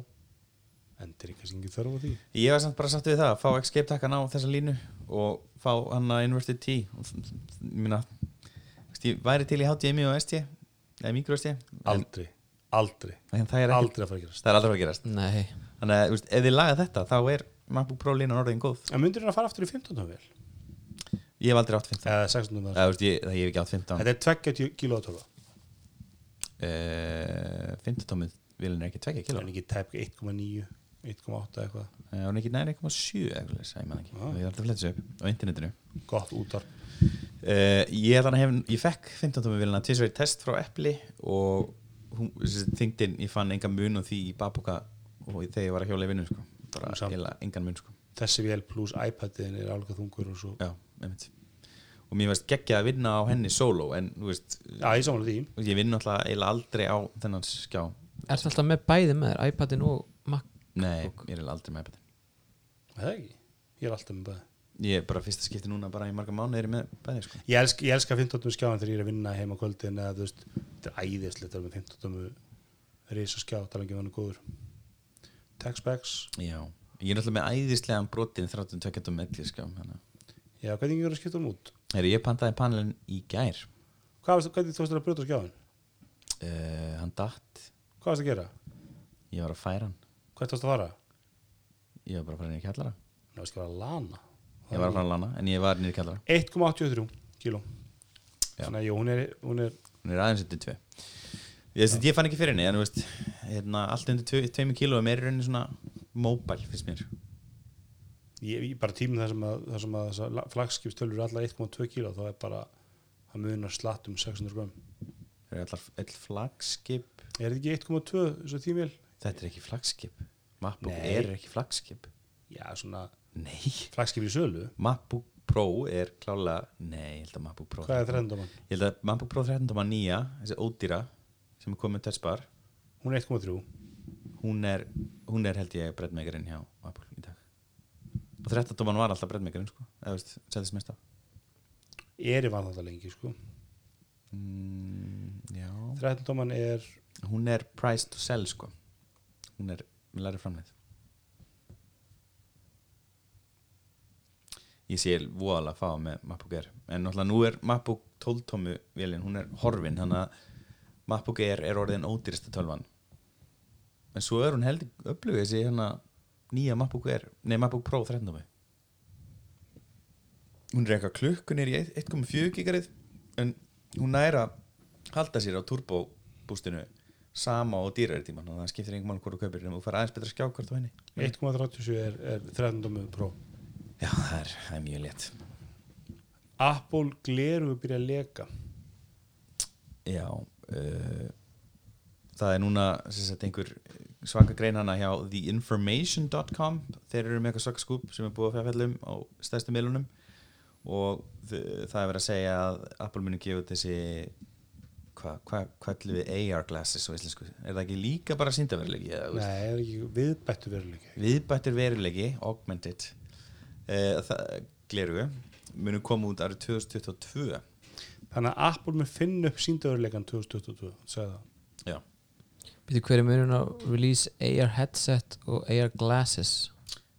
en þetta er ekki ekki þörf á því? Ég var samt bara satt við það að fá escape takkan á þessa línu og fá hann að inverted T. Þ- ég væri til í HDMI og ST eða micro ST en, aldrei, aldrei, en það er ekki aldrei að fara að gerast. Það er aldrei að fara að gerast. Nei, þannig að ef þið laga þetta þá er MacBook Pro línan orðin góð. En myndir hérna að fara aftur í 15. vel? Ég hef aldrei átt 15 eða 16. vel eða ég, það hef ekki átt 15 þetta er 20 kíló að tóla uh, 15 tómið vilin er ekki 2 það kilo er ekki tæp 1,9 1,8 eitthvað, það er ekki næri 1,7 eða eitthvað, ég man ekki. Ah. við erum alltaf þessu upp á internetinu. Gott útar Uh, ég, þannig hef, ég fekk 15 tómi vilina til þess að vera test frá Eppli og hún, þingdin, ég fann engan mun og því í babuka og þegar ég var að hjóla í vinnu sko. bara heila engan mun sko. þessi vel pluss iPadin er álga þungur og svo. Já, einmitt. Og mér veist geggja að vinna á henni solo en þú veist, já, ég ég vinn alltaf aldrei á þennan skjá. Ertu alltaf með bæði með þér, iPadin og Nei, ég er aldrei með iPad. Er það ekki, ég er alltaf með bæði ég er bara fyrsta skipti núna bara í marga mánu er ég með bæði sko. ég elska, ég elska 15. skjáin þegar ég er að vinna heima kvöldin eða þú veist, þetta er æðislegt að vera með 15. risa skjá, tala ekki um hann er góður. Textbacks, já, ég er alltaf með æðislegan brotin 32 tómi elli skjá já, hvernig ég er að skipta hann út? Heyri, ég pantaði panelin í gær. Hvað hvernig þú veist að brjóta skjáin uh, hann datt. Hvað varst að gera, ég var að færa hann hvert varst að fara? Ég var bara að fara inn í kjallara. Það varst að fara að lana. Ég var að fara að lana, en ég var inn í kjallara. 1,83 kíló. Þannig að jú, hún er, hún er Hún er aðeins undir tvö. Ég, veist, ég fann ekki fyrir henni, en þú veist hérna, Allt undir tvö, tveimur kíló er meira í rauninni svona Mobile, finnst mér. Ég, ég bara tíminn þar sem að, þar sem að flagskipstölur er alltaf 1,2 kíló þá er bara það munar slatt um 600 gram Það er allar, all flagskip? Er þetta ekki 1,2 þessu tímil? Þetta er ekki flagskip. MacBook Nei. Air er ekki flagskip. Já, svona Nei. flagskip í sölu. MacBook Pro er klálega Nei, ég held að MacBook Pro hvað er 13 dóman? Ég held að MacBook Pro 13 nýja þessi ódýra sem er komið touchbar hún er 1,3 hún hún er held ég breddmegarinn hjá Apple í dag. Og 13 var alltaf breddmegarinn sko eða veist, setjast mest á. Er í vann þetta lengi sko. Mm, Já. 13 dóman er Hún er price to sell sko hún er með læri framleið. Ég sé voðalega að fá með MacBook Air en náttúrulega nú er MacBook 12 tómu vélinn, hún er horfin þannig að MacBook Air er orðin ódýrasta tölvan. En svo er hún heldur upplögu þessi hérna nýja MacBook Air, nei MacBook Pro 13 tómi hún er eitthvað klukkun er í 1,4 gigarið en hún næra halda sér á turbo bústinu sama og dýrari tíma þannig að það skiptir einhvern hvort þú kaupir en þú fær aðeins betra skjákvart á henni. 1,37 er, er 13 dómu Pro. Já, það er, það er mjög létt. Apple gleru byrja að leka. Já uh, það er núna sagt, einhver svaka grein hana hjá theinformation.com þeir eru með eitthvað svaka skúp sem er búið að fjárfællum á stærstu miðlunum. Og það er verið að segja að Apple muni gefa þessi hvað hva, hva ætlum við AR glasses á íslensku? Er það ekki líka bara síndaveruleiki eða, þú veist? Nei, er ekki viðbættu veruleiki? Viðbættir veruleiki augmented. Uh, það, gleru munu koma út árið 2022 Þannig að Apple mun finna upp síndaveruleikan 2022 sagði það. Já. Býtu hver er munun á release AR headset og AR glasses?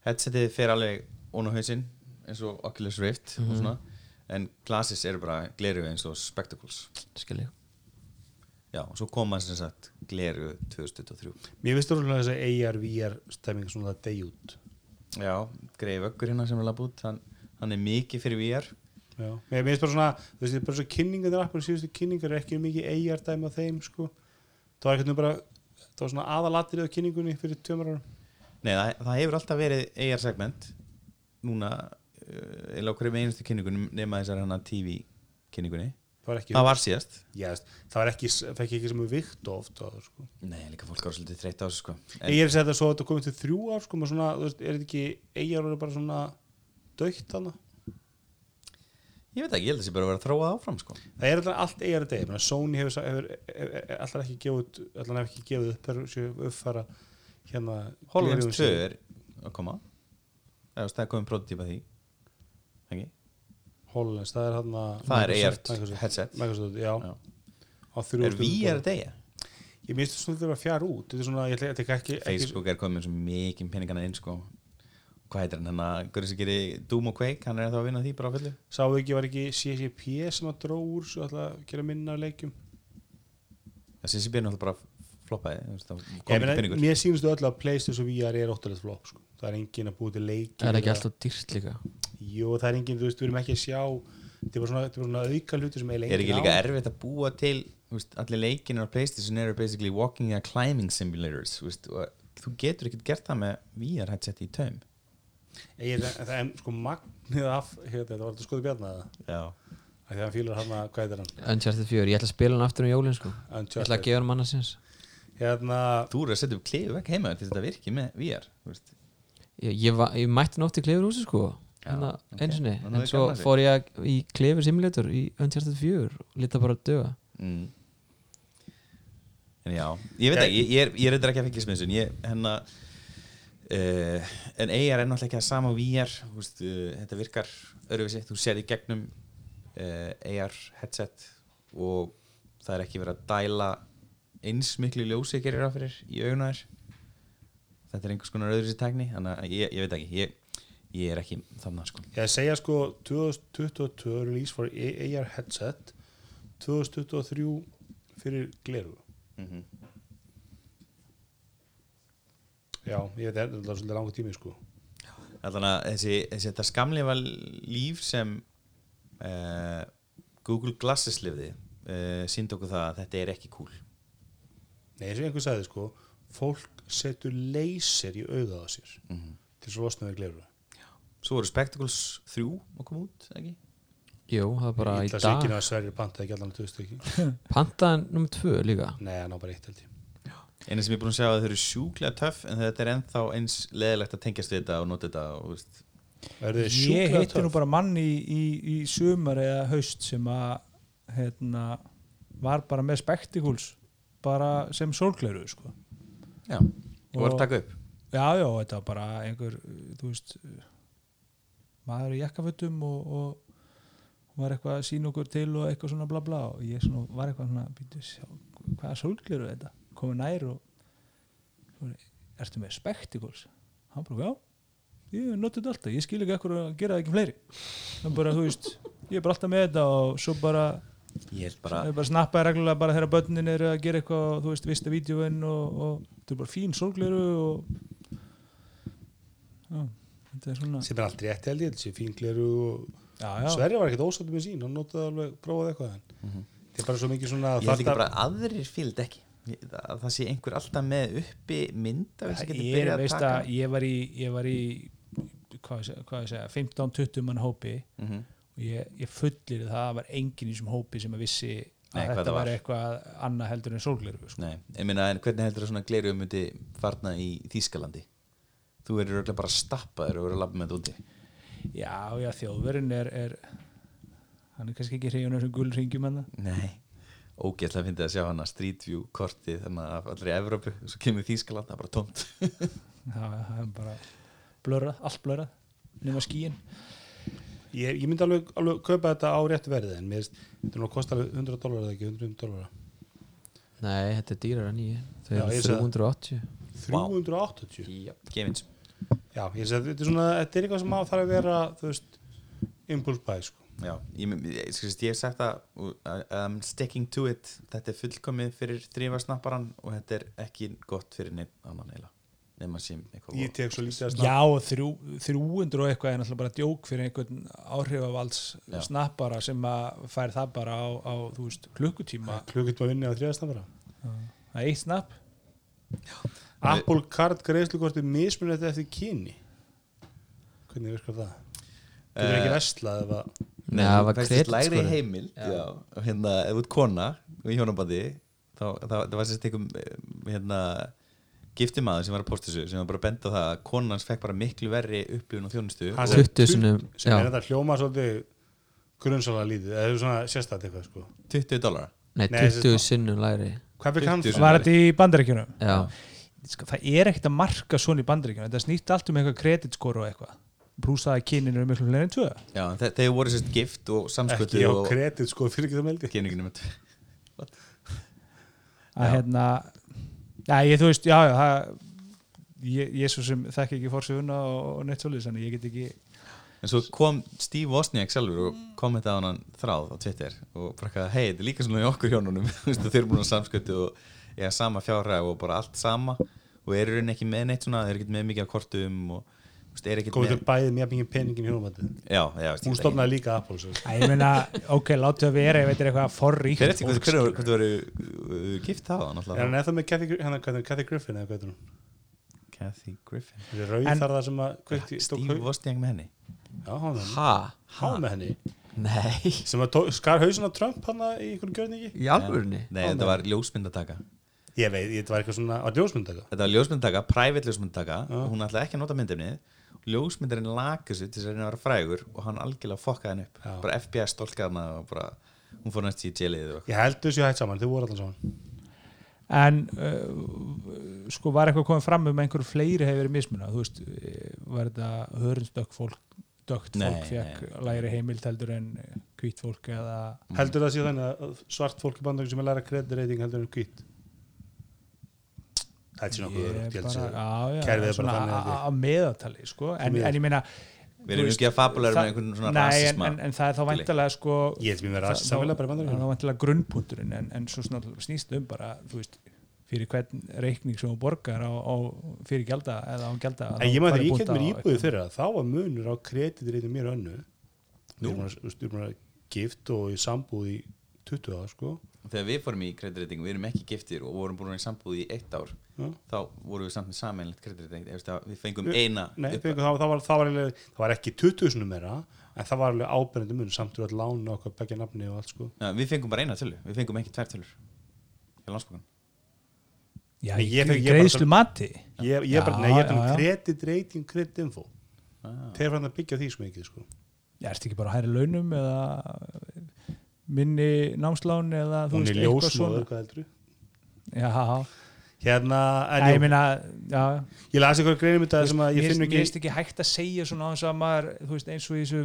Headsetið fer alveg ón á hausinn eins og Oculus Rift og svona. En glasses eru bara gleru eins og spectacles. Skil ég já og svo koma sem sagt gleru 2023 Mér finnst það að þessi AR, VR stemming svona það degi út. Já, greið vöggur hérna sem er labb út hann, hann er mikið fyrir VR Já. Mér finnst bara svona, þú veist, bara svo kynningar þegar Apple síðustu kynningar er ekki mikið AR dæmi á þeim sko. Það var ekkert bara, það var svona aðalatrið á kynningunni fyrir tjómar árum. Nei, það, það hefur alltaf verið AR segment núna eða okkur með einustu kynningunum nema þessar hann TV kynningunni Það var ekki, það var síðast. Veist, það var ekki, fekk ekki sem við vikt oft á það sko. Nei, líka fólk ára svolítið þreytt á þessu sko. Ég er að segja þetta svo að þetta komið til þrjú ár sko, svona, veist, er þetta ekki AR verið bara svona dögt hana Ég veit ekki, ég held að þessi bara að vera að þróa áfram sko. Það er alltaf allt AR að menn Sony hefur, hefur, hefur alltaf ekki gefið alltaf ekki gefið upp þegar séu uppfæra hérna gleraugun 2 sín. er að koma. Það er komið prototípa því? HoloLens, það er hann Það er AR headset. Microsoft, já, Já. á þrjú Er VR að deyja? Ég þetta svona að fjara út. Þetta er svona, ég ætla þetta ekki, ekki Facebook er komið með svo mikið peningana inn sko. Hvað heitir hann, hann að Hverju sem gerir Doom og Quake, hann er þá að vinna því bara á fullu. Sá ekki, var ekki CCP sem að dró úr svo að gera minna af leikjum? Það sér byrjun alltaf bara floppaði það Ég kom meina, ekki peningur. Mér sýnstu öll að Playstation VR er óttalegt flop sko. Það er engin að búið til leiki Það er ekki alltaf dýrt líka Jú, það er engin, þú veist, við erum ekki að sjá Þetta er bara svona, þetta er bara svona auka hluti sem eiginlega Er ekki enginn líka á. erfitt að búa til þú veist, Allir leikinu á Playstation eru basically walking and climbing simulators þú veist, Þú getur ekkert gert það með VR headset í taum. Það er sko magnið af hérna, þetta var þetta skoðu bjarnaða Þegar hann fílar hann að, hvað heitir hann? Uncharted 4, ég ætla að spila hann aftur um jólin sko. Ég ætla að gefa hann manna sinns Hérna, Þú eru að setja upp klifu vekk heima til þetta virki með VR. Ég, ég, var, ég mætti nótt í klefur húsi sko Já, Þannig ok. að einu sinni. Þannig að En svo fór ég í klefur simulator í Uncharted 4 og lita bara að döga mm. En já, ég veit ekki Ég, ég er, ég er eitthvað ekki að fengja smiðsun Ég, hennar uh, En AR er náttúrulega ekki að sama VR þú veist, uh, Þetta virkar öðruvísi. Þú sér í gegnum uh, AR headset Og það er ekki verið að dæla eins miklu ljósi gerir á fyrir í auguna þér. Þetta er einhvers konar öðruvísi tækni Þannig að ég, ég veit ekki ég, ég er ekki þannig sko. Ég segja sko 2022 release for AR headset 2023 fyrir gleru mm -hmm. Já, ég veit, þetta er svolítið langur tími sko. Þannig að þessi, þessi þetta skamleifa líf sem uh, Google Glasses lifði uh, síndi okkur það að þetta er ekki cool. Nei, eins og einhver sagði sko fólk setur leysir í auðað á sér Mhm. til svo losna við gleru Svo voru Spectacles 3 að koma út, ekki? Jú, það er bara í dag. svikinu að Sverrir pantaði ekki allan að tvö stykki Pantaðan nummer tvö líka? Nei, hann á bara eitt held ég. Eina sem ég er búin að segja að þau eru sjúklega töff en þetta er ennþá eins leðilegt að tengjast við þetta og nota þetta og veist, ég sjúklega hitti nú bara mann í, í, í sumar eða haust sem að hérna, var bara með spektikúls bara sem sólgleru sko. já, og var að taka upp. Já, já, þetta var bara einhver þú veist maður í jakkafötum og, og var eitthvað að sína okkur til og eitthvað svona bla bla og ég svona, var eitthvað svona býtu, sjá, hvað er sólgleru þetta? Komið nær og svo, ertu með spektikúls hann bara, já. Ég noti þetta alltaf, ég skil ekki ekkur að gera það ekki fleiri. En bara, þú veist, ég er bara alltaf með þetta og svo bara, ég bara, bara, snappaði reglulega bara þegar börnin eru að gera eitthvað, þú veist, vista vídjóin og, og þetta er bara fín sólgleru og já, er svona sem er allt rétt held ég, þessi fíngleru og já, já, Sverri var ekkert ósáttu með sín hann notaði alveg, prófaði eitthvað en Mhm. þetta er bara svo mikið svona ég held ekki bara að aðrir fíld ekki. Ég- að það sé einhver alltaf með uppi mynd af sem getur byrjað að veist taka. að ég var í, ég var í hvað ég segja, hvað ég segja 15-20 mann hópi. Mhm. og ég, ég fullir það að var enginn í þessum hópi sem að vissi að Nei, hvað þetta það var. eitthvað annað heldur en sólgleru sko. Nei, ég meina, en hvernig heldur það svona gleru myndi farna í Þýskalandi þú verður örugglega bara stappaður og verður að labba með þetta úti. Já, já, þjóðverðin er, er hann er kannski ekki hreyjun þessum gulringjum hann Nei, ógeðslega fyndið að sjá hana Street View kortið þannig að allri Evrópu og svo kemur Þýskaland, það er bara tómt. Það er bara blörrað, allt blörrað nema skíin ég, ég myndi alveg, alveg kaupa þetta á rétt verði en mér finnst, þetta nú að kosta alveg 100 dólar eða ekki 100 dólar Nei, þetta er dýrar en ég. Þau Já, eru ég sé það. 380 380 Já, gefins já, ég segi að þetta er svona þetta er eitthvað sem á þarf að vera þú veist, impulse buy sko. Já, ég, ég, ég, ég hef sagt að um, sticking to it. Þetta er fullkomið fyrir þrýfarsnapparan og þetta er ekki gott fyrir neitt annan eila nema sem eitthvað ég tek svo lítið að Já, og þrjú, 300 og eitthvað er náttúrulega bara djók fyrir einhvern áhrifavalds Já. snappara sem að fær það bara á, á þú veist, klukkutíma. Klukkut maður vinni á þriðastan bara það er eitt snapp Apple Card greiðslukorti mismunið eftir kyni. Hvernig virkar það? Þú er ekki Eh, vestlað ef að Nei, það var þess lægri kreditskorið. heimil já. hérna, ef þú ert kona í hjónabandi þá, þá, það var sérst einhver hérna, giftimaður sem var að posta þessu sem var bara að benda á það að konan hans fekk bara miklu verri upplifun og þjónustu. Og sem- 20 sinnum sem er þetta hljóma svolítið grunnsálega lítið. Eða svona sérstætt eitthvað sko. 20 dólar Nei, Nei, þessi- 20 sinnum læri hvað fyrir hann? 20 það? Var þetta í bandaríkjunum? Já, Sko, það er ekkert að marka svona í bandaríkjunum. Þetta snýtt allt um eitthvað kreditskor og eitthvað. Pluss það að kynin eru miklu fleiri en tvö. Já, þe þeir voru sérst gift og samskötu ekki á og kredit sko fyrir ekki það meldi. Kyninginu með að hérna já, ég, þú veist, já, já það, ég, ég svo sem þekki ekki fórsöfuna og, og neitt svolítið, þannig ég get ekki en svo kom Steve Wozniak sjálfur og kommentaði á hann þráð á Twitter og bara hei, þetta er líka svona í okkur hjónunum. Þeir eru búin að samskötu og eiga sama fjárhæg og bara allt sama. Og eru raunin ekki með neitt svona eru ekki með mikið af kortum og þú veist, er ekki komið til bæðið mjög mikið peningin hjá hún já, já, veist, hún stofnaði líka Apple ég meina, ok, láttu að vera, ég veit er eitthvað forríkt Hver eftir skilur. þú verður uh, gift það er hann eða með Kathy, er Griffin eða hvað er hún? Kathy Griffin. Þessi rauð En- þar það sem að Steve Wozniak með henni. Já, hann var ha, hann var með henni. Nei. Að skar hausin á Trump hann í einhvern gjörningi? Í alvörunni? Nei, þetta var ljósmyndataka ég veit, þetta var eitthvað svona á ljósmyndaka Þetta var ljósmyndataka, private ljósmyndataka Já. og hún ætlaði ekki að nota myndefnið. Ljósmyndarinn laka sig til þess að að vera frægur og hann algjörlega fokkaði hann upp. Já. bara FBI stolkaði hana og bara hún fór næst í jailið og ég held þessu hægt saman, þau voru allan saman. En uh, sko var eitthvað komið fram um að einhverju fleiri hefur verið mismuna þú veist, eh, var þetta hörnsdökk fólk Nei, fólk fekk nei. lægri heimild heldur en hvít fólk eða heldur það sé þannig að svart fólk í bandar sem er læra kredireiting heldur en hvít þetta sé nokkuð Ég örugt, ég held bara, sé já, já, kerfið er svona bara þannig að- meðaltali sko. en, en ég meina Við erum ekki að með það- einhvern svona rasisma. en, en það er þá væntalega sko það- það er grunnpunkturinn en, en svo svona snýst um bara þú veist, fyrir hvern reikning sem þú borgar á, á fyrir gjalda eða á gjalda en ég maður þegar ég kemd mér íbúið það þá var munur á kredireiting mér önnu Nú? þú erum að gift og í sambúð í 20 ára sko. Þegar við fórum í kreditreiting við erum ekki giftir og vorum búin í sambúð í eitt ár Já. þá vorum við samt með sameinlegt kreditreiting við fengum Við- eina Nei, upp- fengu, það, það, var, það, var alveg, það var ekki 20 sinni meira en það var alveg ábyrjandi mun samt úr að lána okkar begja nafni og allt sko. Já, við fengum bara eina tölu, við fengum ekki tvær tölur hjá landsbúkan Já, Nei, ég bara- greiðslu mati. Ég, ég, bara, Já, nei, ég er já, bara já. kredit rating, kredit info. Ah. þeir fann að byggja því svo mikið sko. Já, ertu ekki bara að hæra launum eða minni námslán eða þú veist er eitthvað svona? heldur Já, hérna, en Æ, ég meina já, ég las eitthvað greinum þetta sem að ég mér finn mér ekki finnst ekki hægt að segja svona á þess að maður, þú veist, eins og í þessu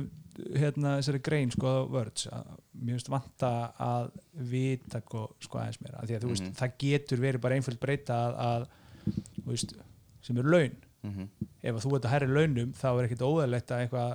hérna, þessari grein, sko, á words að mér finnst vanta að vita sko, sko aðeins meira, af því að þú veist Mhm. það getur verið bara einföld breyta að, að þú veist, sem er laun. Mm ef að þú ert að hærri launum þá er ekkit óðalegt að eitthvað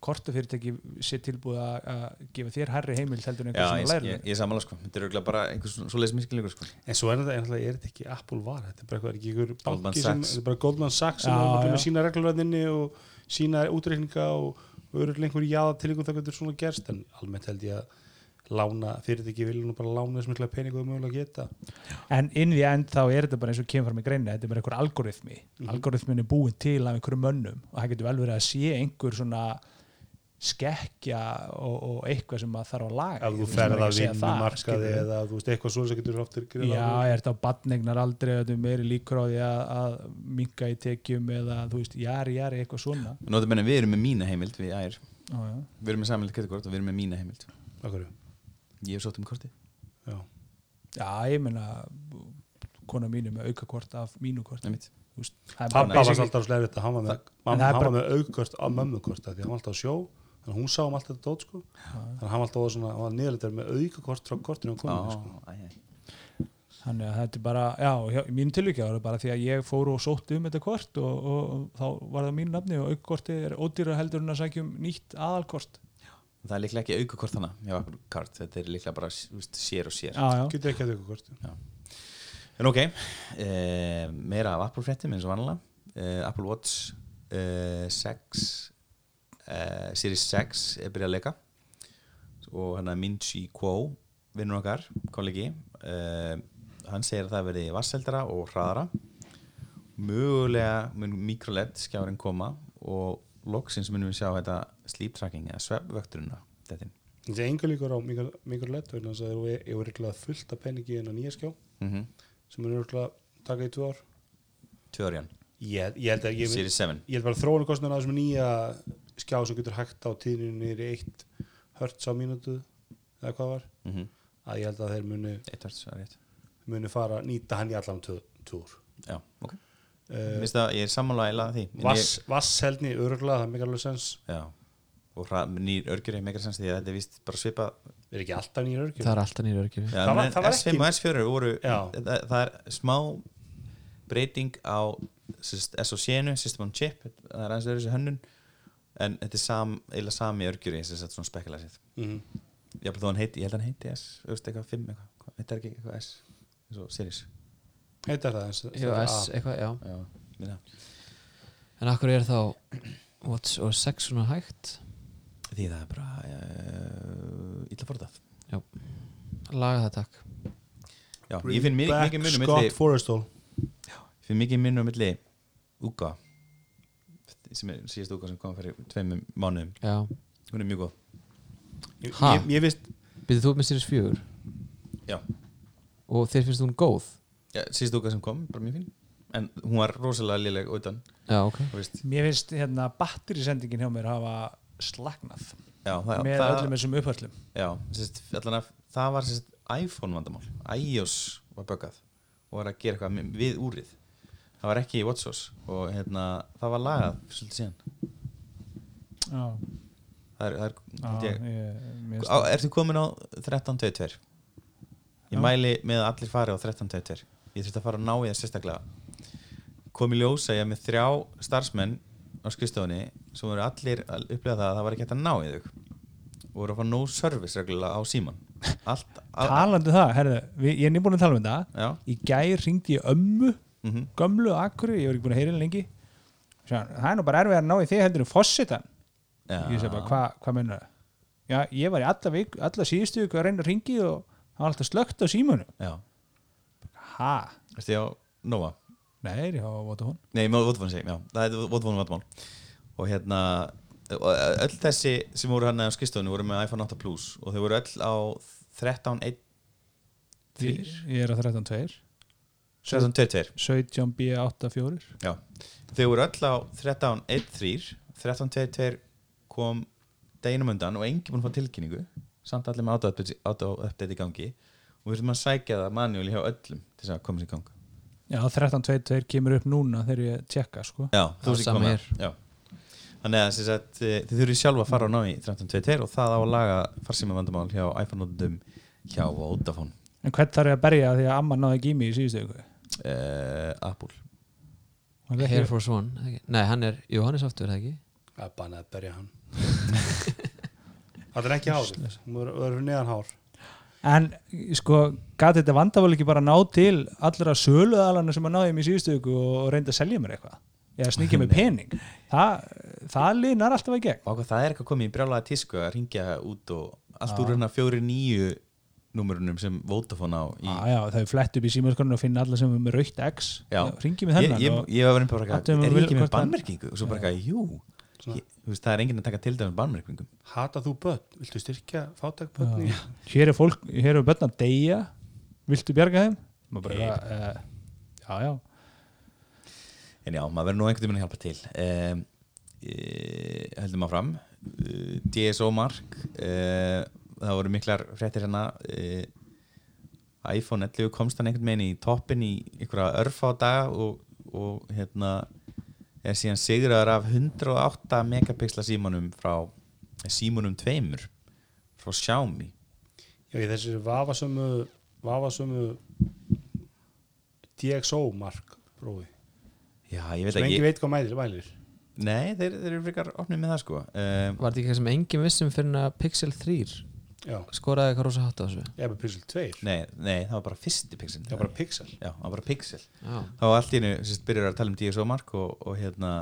kortafyrirtæki sé tilbúið að að gefa þér hærri heimild heldur en ég, sem að ég, læra ég sammála sko, þetta er auðvitað bara einhvers svo leiðis miskilningur sko. En svo er þetta einhverja, er þetta ekki Apple var? Þetta er bara eitthvað, er ekki einhver Goldman banki sem Sachs. þetta er bara Goldman Sachs sem er bara með sína reglurræðinni og sína útreikninga og öruglega einhver jáða tilíkum það getur svona gerst. En almennt held ég að lána fyrirtæki vilja nú bara lána þess mikla pening og mögulega geta. En inn í end þá er þetta bara eins og kemur fram í greinu þetta er bara einhver algoritmi. Mhm. algoritmin er búin til af einhverjum mönnum og það getur vel verið að sé einhver svona skekkja og, og eitthvað sem maður þarf að laga. Ef þú Ég veist, ferð maður er að vinna markaði eða þú veist eitthvað svo sem getur oftir Já, er þetta á badnegnar aldrei þetta er meiri líkur á því að, að minka í tekjum eða þú veist, jari, jari, eitthvað svona? Nótum enn við erum með mína heimild við já. við erum með sameinlegt kreditkort og við erum með mína heimild. Ég hef sótt um korti já. já, ég meina kona mínu með aukakort af mínu kort mitt. Þú það er Pappa bara var alltaf slegriðt að hann var með, er aukvört á mömmukort því hann var alltaf á sjó þannig að hún sá um allt þetta dót sko. Þannig að hann var alltaf svona, hann var niðurleitur með aukakort frá kortinu sko. Á, æ, æ. Þannig að þetta er bara, já, í mínu tilvíkja var það bara því að ég fór og sótti um þetta kort og, og, og þá var það mínu nafni og aukkorti er ódýra heldur en að sækja um nýtt aðalkort. Það er líklega ekki aukakort Card, þetta er líklega bara þú veist, sér og sér. Getur ekki að aukakort. En ok, eh, meira af Apple fréttum eins og vanlega eh, Apple Watch eh, 6 eh, Series 6 er byrjað að leika. Og hann að Minchi Kuo vinnur okkar, kollegi eh, hann segir að það verði vasseldara og hraðara. Mögulega mun mikroled skjárin koma og loksins munum við sjá þetta sleep tracking eða svefvökturina þetta það er enga líkur á vegna þess að það er örgulega fullt af peningi en á nýja skjá mm -hmm. sem er örgulega taka í tvö ár. Tjóðarjan, ég, ég held að ég, Series 7 ég held bara þróunarkostnarna á þessum nýja skjá sem getur hægt á tíðinu í eitt hörts á mínútu eða hvað var. Mm -hmm. að ég held að þeir muni, hörts, það muni fara nýta hann í allan túr. Já, ok. Uh, það, ég er sammála eila því. En vass, vassheldni örgulega, það er mikilvæg alveg sens. Ég, Já, og nýr örgjur er megar sens því að þetta er vist bara svipa er ekki alltaf nýja örgjur? Það er alltaf nýra örgjur. Já, Það var- það var S5 ekki- og S4 voru það, það er smá breyting á SOC-nu, System on Chip það er aðeins öðru þessi hönnun en þetta er sam, eiginlega sami örgjur í þess að svona spekulæsið mm heiti, ég held að hann heiti S, veist eitthvað 5 eitthvað, Hvað- þetta er ekki eitthvað S? Eins og series. Heitar það eins Jú, S, eitthvað, já. Já, en akkur er þá Watch og 6 svona hægt? Því það er bara uh, illa forðað. Laga það takk. Já, ég finn mikið, munum Scott Forrestal Ég finn mikið munum milli Uga sem er síðast Uga sem kom fyrir tveimum mánuðum. Já, hún er mjög góð. Ég, Ha? ég, ég veist byrðið þú með Series 4 Já, og þér finnst hún góð? Já síðast Uga sem kom, bara mjög fín. En hún var rosalega léleg utan. Já, ok. Þú veist. Mér finnst hérna batterisendingin hjá mér hafa slagnað Já, það, með það, öllum þessum upphörlum. já, sérst, allan að það var sérst, iPhone vandamál. iOS var böggað og var að gera eitthvað við úrið það var ekki í WatchOS og hérna, það var lagað svolítið síðan. Já, það er, það er, held ég, ertu komin á 13.22 ég Já. mæli með að allir fari á 13.22 ég þurfti að fara að ná í það sérstaklega. Kom í ljós að ég með þrjá starfsmenn á skrifstofunni sem voru allir að upplega það að það var ekki hægt að ná í þau. Og voru að fá no service reglulega á síman allt á, Talandi um það, herðu, ég er nýbúin að tala um þetta já, Í gær ringdi ég ömmu mm gömlu akkuri, ég var ekki búin að heyra henni lengi. Það er nú bara erfið að ná í þig heldur en fossitan já. ég segi bara, hvað hva mennur það? Já, ég var í alla, vik, alla síðustu að reyna að ringi og hann var alltaf slögt á símunu já, ha, ertu ég á Nova. Nei, ég á Vodafone Nei, má Vodafone segjum, já, það er Vodafone vandamál. Og hérna og öll þessi sem voru hann á skristofunni voru með iPhone 8 Plus og þau voru öll á 13.1 ég, ég er á 13.2 13.22 17B84 Já, þau voru öll á 13.13 13.22 kom deginum undan og enginn búin að fá tilkynningu. Samt allir með auto-update í gangi. Og við þurfum að sækja það manuál hjá öllum til þess að koma sér í gang. Já, 13.22 kemur upp núna þegar ég tjekka sko. Já, þú sama koma. Þannig að sagt, eh, þið þurfið sjálfa að fara á ná í 13.22 og það á að laga farsíma vandamál hjá iPhone-nótundum hjá Vodafone. En hvern þarf ég að berja því að amma náði ekki í mig í síðustu ykkur uh, Apple. Air Force One ekki? Nei, hann er, jú, hann er software, eða ekki? Það er bannað að berja hann Það er ekki Það er fyrir neðan hár. En sko, gæti þetta vandavál ekki bara ná til allra söluðalana sem að náði mér í síðustu viku og reynda að selja mér eitthvað? Eða sníkja mér pening? Það, það linar alltaf að gegn. Og hvað það er eitthvað komið í brjálaða tísku að ringja út og allt úr hérna fjóri nýju númurunum sem Vodafone á í, Já, já, það er flett upp í símaskorinu og finna alla sem er með raukt X. Já. ringi með ég, þennan ég, og, ég var verið bara Athugun er ég ekki með bannmerkingu? Og svo bara eitthvað, jú ég, þú veist, það er enginn að taka til dæmis bannmerkingum. Hata þú börn? Viltu styrkja fátæk börn? í- hér er fólk, hér er börn að deyja. Viltu bjarga þeim? Maður bara, uh, já, já. En já, maður verður nú einhvern veginn að hjálpa til. Um, heldum að fram uh, DSO mark uh, það voru miklar fréttir hérna uh, iPhone 11 komst hann einhvern veginn í toppin í einhverja örfa á daga og, og hérna er síðan sigraður af 108 megapixla símanum frá símanum tveimur frá Xiaomi. Já, þessi vafasömu vafasömu DxO mark prófi já, ég veit sem ekki. engin veit hvað mælir, mælir. nei, þeir, þeir eru frekar opnið með það sko. Um, Var þetta ekki eitthvað sem engin vissum fyrir að Pixel 3 Já, skoraði eitthvað rosa hátt á þessu? Ég er með Pixel 2 nei, nei, það var bara fyrsti pixel. Það er bara Pixel. Já, það var bara pixel. Þá var allt í sérst, byrjar að tala um DSO mark og, og hérna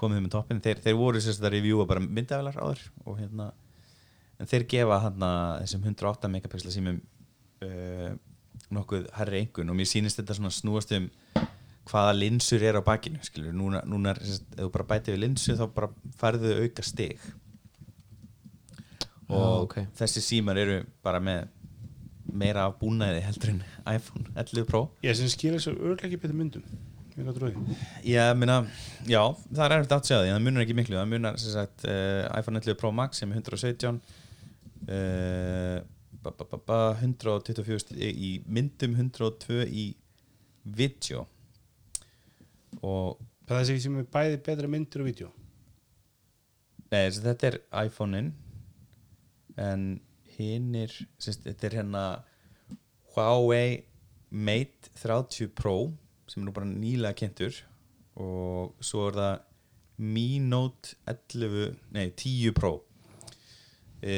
komið þeim með toppin þeir, þeir voru sérst að reviewa bara myndavelar áður og hérna en þeir gefa hérna þessum 108 megapixla símum uh, nokkuð herri einhvern og mér sýnist þetta svona snúast um hvaða linsur er á bakinu skilur, núna, núna sérst, ef þú bara bæti við linsu þá bara færðu þau auka stig og Já, ok. þessi símar eru bara með meira af búnaði heldur en iPhone 11 Pro. Ég sem skýra þessu örglega ekki betur myndum. Ég meina, já, það er erfitt að segja því það munar ekki miklu, það munar sem sagt uh, iPhone 11 Pro Max sem er 117 uh, ba, ba, ba, ba, 124 stig í myndum 102 í video og Það er þessi sem er bæði betra myndir og vídeo. Nei, þetta er iPhone-in en hinnir þetta er hérna Huawei Mate 30 Pro sem er nú bara nýlega kynntur. Og svo er það Mi Note 11 nei 10 Pro. E,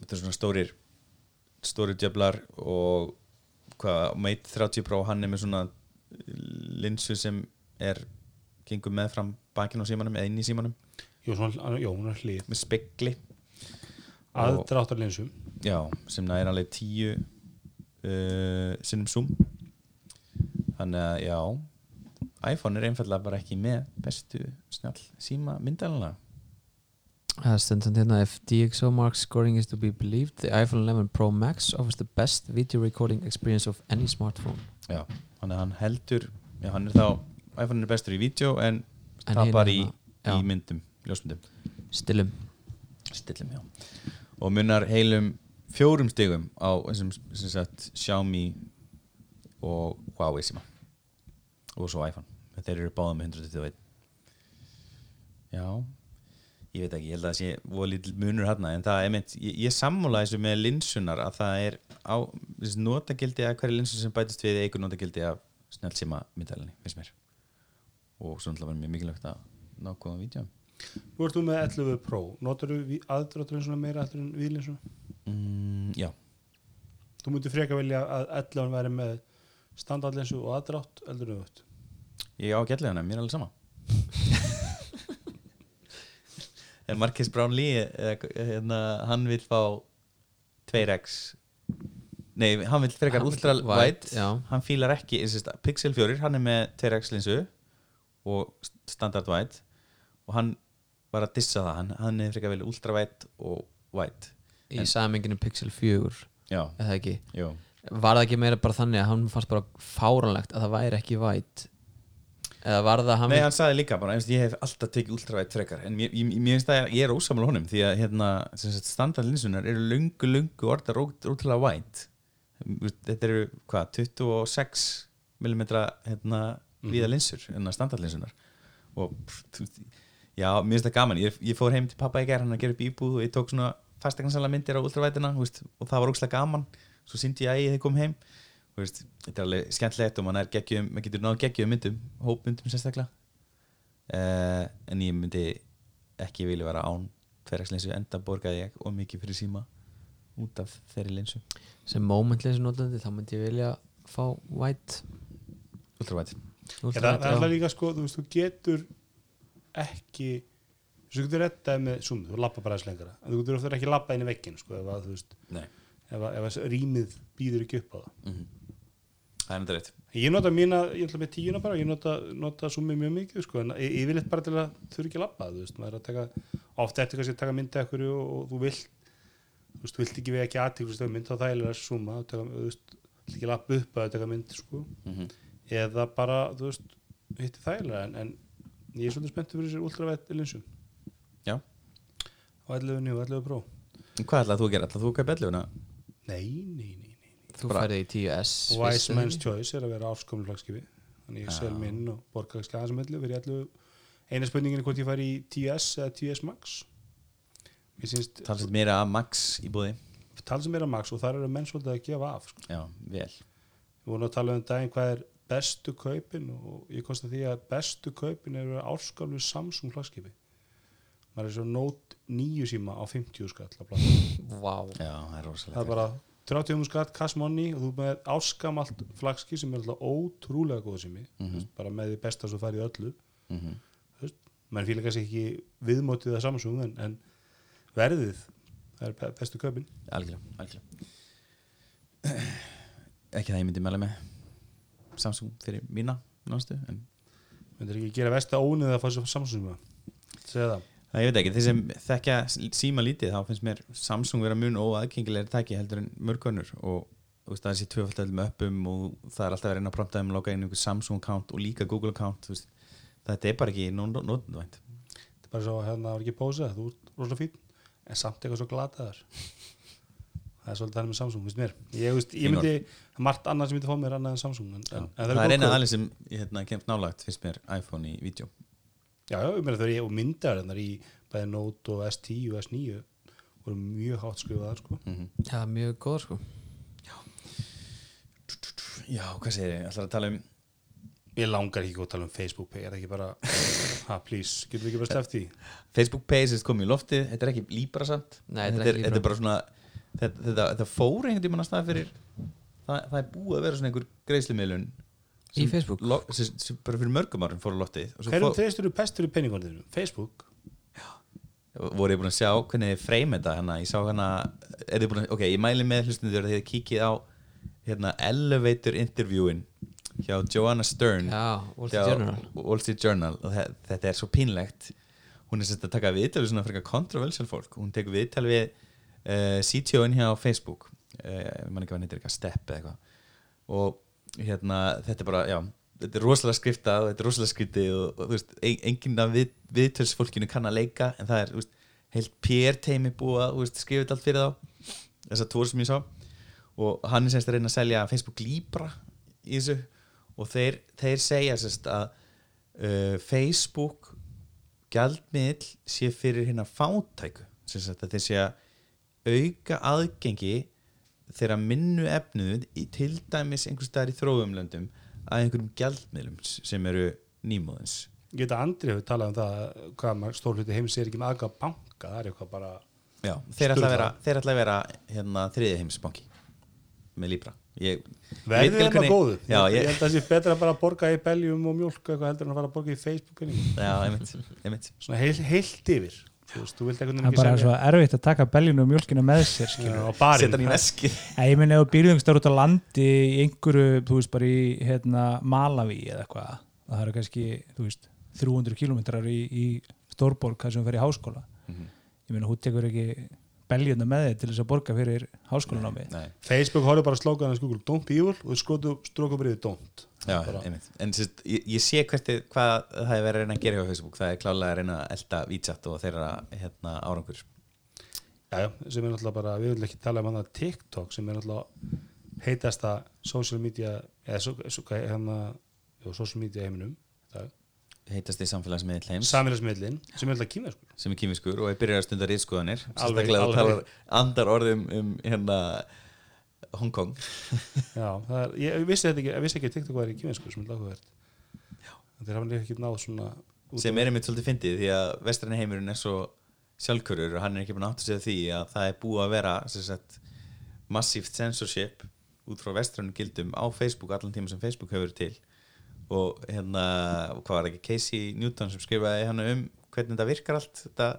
þetta er svona stórir stórir djöflar og hvað, Mate 30 Pro hann er með svona linsu sem er gengur með fram bakinn á símanum eða inn í símanum. Jú, svona, jó, hún er hlið með spekli Aðdráttarlinsum. Já, sem er alveg tíu uh, sinnum zoom. Þannig að já iPhone er einfallega bara ekki með bestu snjall síma myndalina Það stendur samt hérna If DxO mark scoring is to be believed the iPhone 11 Pro Max offers the best video recording experience of any smartphone. Já, þannig að hann heldur já, hann er þá, iPhone er bestur í vídeo en En tapar í, hérna, í myndum, ljósmyndum. Stillum. Stillum, já og munar heilum fjórum stigum á þessum sagt Xiaomi og Huawei síma. Og svo iPhone. Þeir eru báða með 121 já. Ég veit ekki, ég held að það sé voru lítil munur hérna en það er meint, ég, ég sammála þessu með linsunar að það er á þessi notagildi að hverju linsu sem bætist við eigur notagildi af snjálfsíma myndalinni, finnst mér. Og svo náttúrulega var mjög mikilvægt að ná góðan vídeo Nú ert þú með 11 Pro. Notar þú aðdráttarlinsuna meira heldur en viðlinsuna? mm, já, Þú myndir freka velja að 11 væri með standardlinsu og aðdrátt heldur en auðvöld Ég á ekki allir hana, mér er alveg sama. En Marcus Brownlee hérna, hann vil fá 2x nei, hann vil vill ultra wide, hann fílar ekki, sérst, Pixel 4 hann er með 2x linsu og standard wide og hann var að dissa það, hann, hann er frekar vel ultra wide og wide í saminginu Pixel 4 já, eða ekki? Jú. Var það ekki meira bara þannig að hann fannst bara fáranlegt að það væri ekki væt? Eða var það hann Nei, hann sagði líka bara, ég hef alltaf tekið ultravætt frekar. En mér, mér finnst að ég er ósamlega honum því að hérna, standardlinsunar eru lungu, lungu orðar ótrúlega vænt þetta eru, hvað, 26 mm hérna, viða linsur en standardlinsunar og pff, já, mér finnst það gaman. Ég, ég fór heim til pappa í gær, hann að gera upp íbúð og ég tók svona fastegnarsala myndir á ultravætina og það var ókslega gaman. Svo síndi ég að ég þið kom heim. Þú veist, þetta er alveg skemmtilegt og maður, geggjum, maður getur náðu geggjum myndum hópmyndum sérstaklega. Uh, en ég myndi ekki vilja vera án tverjagslinsu enda borgaði ég og mikið fyrir síma út af þeirri linsu sem momentlinsu notandi þá myndi ég vilja fá væt ultravætt Já, það, það er alltaf líka sko, þú veist, þú getur ekki þú getur rettaði með zoom, þú lappa bara aðeins lengra. En þú getur ofta ekki lappa inn í veggin sko, ef að, veist, ef að, ef að rýmið býður ekki upp á það. Mhm. það er náttúrulega rétt. Ég nota mína, ég ætla með tíuna bara ég nota, nota zoomið mjög mikið sko, en ég, ég vil eitthvað bara til að ekki lappa þú veist, maður er að taka, ofta eftir kannski að taka myndi ekkur og, og þú vilt þú veist, vilt ekki við ekki aðtíklust mynd þá það er að zooma, þú veist vilt ekki lappa upp að taka mynd sko. Mm eða bara, þú veist, hitti þægilega en, en ég er svolítið spenntur fyrir sér ultravett linsum Já. á 11 njú, 11 pró En Hvað ætlaði þú að gera? Ætlaði þú að kaupa 11 nei, nei, nei, nei. þú færði í 10S og Wise Man's? Choice er að vera áskomlu flagskipi þannig ég sel minn og borga aðeins með 11 fyrir 11 eina spurningin er hvort ég fari í 10S eða 10S Max mér Talsett meira að Max í búði tala sem er að Max og þar eru menn svolítið að gefa af sko. Já, vel við vorum að tala um daginn hvað er bestu kaupin og ég kosti því að bestu kaupin eru áskomlu Samsung flagskipi. Maður er svo Note 9 síma á 50 skall Vá. Já, það er það er bara 30 skatt cash money og þú með áskamalt flagski sem er alltaf ótrúlega góð sími. Mhm. bara með því besta svo færið öllu. Mm -hmm. mann fýla kannski ekki viðmótið að Samsung en, en verðið það er be- bestu kaupin. Algjörlega, algjörlega. Ekki það ég myndi meðlega með Samsung fyrir mína nástu en myndir ekki gera vest að ónið að fá svo Samsung segja það. Það ég veit ekki, þeir sem þekkja síma lítið þá finnst mér Samsung vera mun óaðgengilegri tæki heldur en mörgönnur og þú veist, það er sér tvöfaldöld með uppum og það er alltaf verið inn að prompta um að loka inn einhver Samsung account og líka Google account veist, þetta er bara ekki nótvænt þetta er bara svo hérna það var ekki pósa þú ert rosalega fín en samt eitthvað svo glataðar það er svolítið þannig með Samsung finnst mér. Ég, veist, ég myndi er margt annað sem myndi fá mér annað en Samsung en, en, en Það er góð eina kaup. aðeins sem hérna, kemst nálagt finnst mér iPhone í vídeo. Já, já, ég meina þau eru þar í bæði Note og S10 og S9 voru mjög hátt skrifaðar sko. mm Já, mjög góð sko. Já, hvað segir ég? Ætlar að tala um ég langar ekki að tala um Facebook pay er það ekki bara, ha please getur við ekki bara sleft því? Facebook Pay sem komið í loftið, þetta er ekki líbra samt Nei, þetta er þetta, ekki þetta er bara svona þetta, fór einhvern tímann að stað fyrir það, það er búið að vera svona einhver greiðslumiðlun Í Facebook? lo, sem, sem bara fyrir mörgum árum fór á svo hverjum treystur þú pestur í peningondinu? Facebook? voru ég búin að sjá hvernig þið freym þetta hana, ég sá búin að, ok, ég mæli með hlustundur að þið kíkið á hérna, elevator interviewin hjá Joanna Stern Já, Wall hjá Street Journal Wall Street Journal og þe- þetta er svo pínlegt hún er sérst að taka viðtal við svona frekar kontroversial fólk hún tekur viðtal við uh, CTO-in hjá Facebook. Uh, mann ekki hann heitir eitthvað step eða eitthvað. Og hérna þetta er bara, já þetta er rosalega skriftað og þetta er rosalega skriftið og, og þú veist, enginn af við, viðtölsfólkinu kann að leika en það er, þú veist, heilt PR-teimi búið að skrifa þetta allt fyrir þá. Þessar tór sem ég sá. Og hann er semst að reyna að selja Facebook Libra í þessu. Og þeir, þeir segja semst að uh, Facebook gjaldmiðl sé fyrir hérna fátæku. Semst að þeir að auka aðgengi þeirra minnu efnuð í til dæmis einhvers staðar í þróumlöndum að einhverjum gjaldmiðlum sem eru nýmóðins. Ég veit að Andri hefur talað um það hvað stórluti heims er ekki með aðgá banka það er eitthvað bara Já, þeir ætla að vera, ætla að vera hérna, þriði heimisbanki með Libra. Ég, er maður hvernig- góðu Já, ég, ég, held að það sé betra bara að borga í beljum og mjólk eitthvað heldur en að fara að borga í Facebook já, einmitt, einmitt. svona heil, heilt yfir þú veist, þú vilt einhvern það er bara ekki svo erfitt að taka beljunu og mjölkina með sér skilur. á barinn setja hann í veskið Nei, ég meina ef þú býrðu einhverstaður út á landi í einhverju, þú veist, bara í hérna, Malawi eða eitthvað og það eru kannski, þú veist, 300 kilometrar í, í Stórborg þar sem þú fer í háskóla Mhm. ég meina, hún tekur ekki beljuna með þig til þess að borga fyrir háskólanámi Nei, Facebook horfður bara að slóka hann að Google don't be evil og þú skotu stróka bara yfir don't já, En sérst, ég, ég sé hvert þið- hvað það er verið að reyna að gera hjá Facebook. Það er klálega að reyna að elda vítsat og þeirra hérna, árangur. Já, já, sem er náttúrulega bara, við viljum ekki tala um hann TikTok sem er náttúrulega heitasta social media eða svo, svo, hvað, hérna, jú, social media heiminum það, heitast í samfélagsmiðl heims samfélagsmiðlin sem er alltaf kýmverskur sem er kýmiskur og er byrjar að stunda rýtskoðanir Alveg, sérstaklega að tala andar orðum um hérna Hong Kong. Já, það er, ég vissi þetta ekki, ég vissi ekki að TikTok væri kýmverskur sem er láguvert þeir hafa líka ekki náð svona sem á- er einmitt svolítið fyndið því að vestræni heimurinn er svo sjálfkörur og hann er ekki búin að átta sig á því að það er búið að vera sagt, massíft censorship út frá vestrænu gildum á Facebook allan tíma sem Facebook hefur verið til og hérna, hvað var ekki Casey Newton sem skrifaði hann um hvernig þetta virkar allt þetta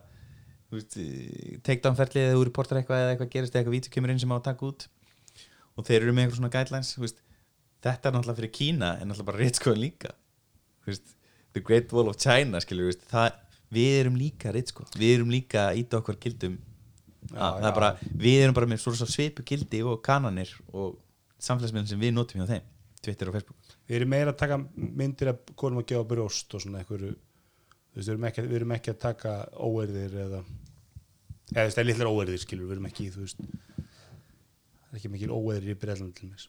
takedownferlið eða úr reportar eitthvað eða eitthvað gerist eða eitthvað vítu kemur inn sem á að taka út. Og þeir eru með eitthvað svona guidelines þú veist, þetta er náttúrulega fyrir Kína en náttúrulega bara réttskoðan líka. Þú veist, The Great Wall of China skilur, veist, það, við erum líka réttsko við erum líka að íta okkur gildum. Já, að, það já. er bara, við erum bara með svo svo svipu gildi og kananir og samfélagsmiðlum sem við notum hjá þeim Twitter og Facebook við erum meira að taka myndir af konum að gefa brjóst og svona einhverju við erum ekki, við erum ekki að taka óerðir eða eða þú veist, það er litlar óerðir skilur, við erum ekki þú veist, það er ekki mikil óerðir í breyðland til mér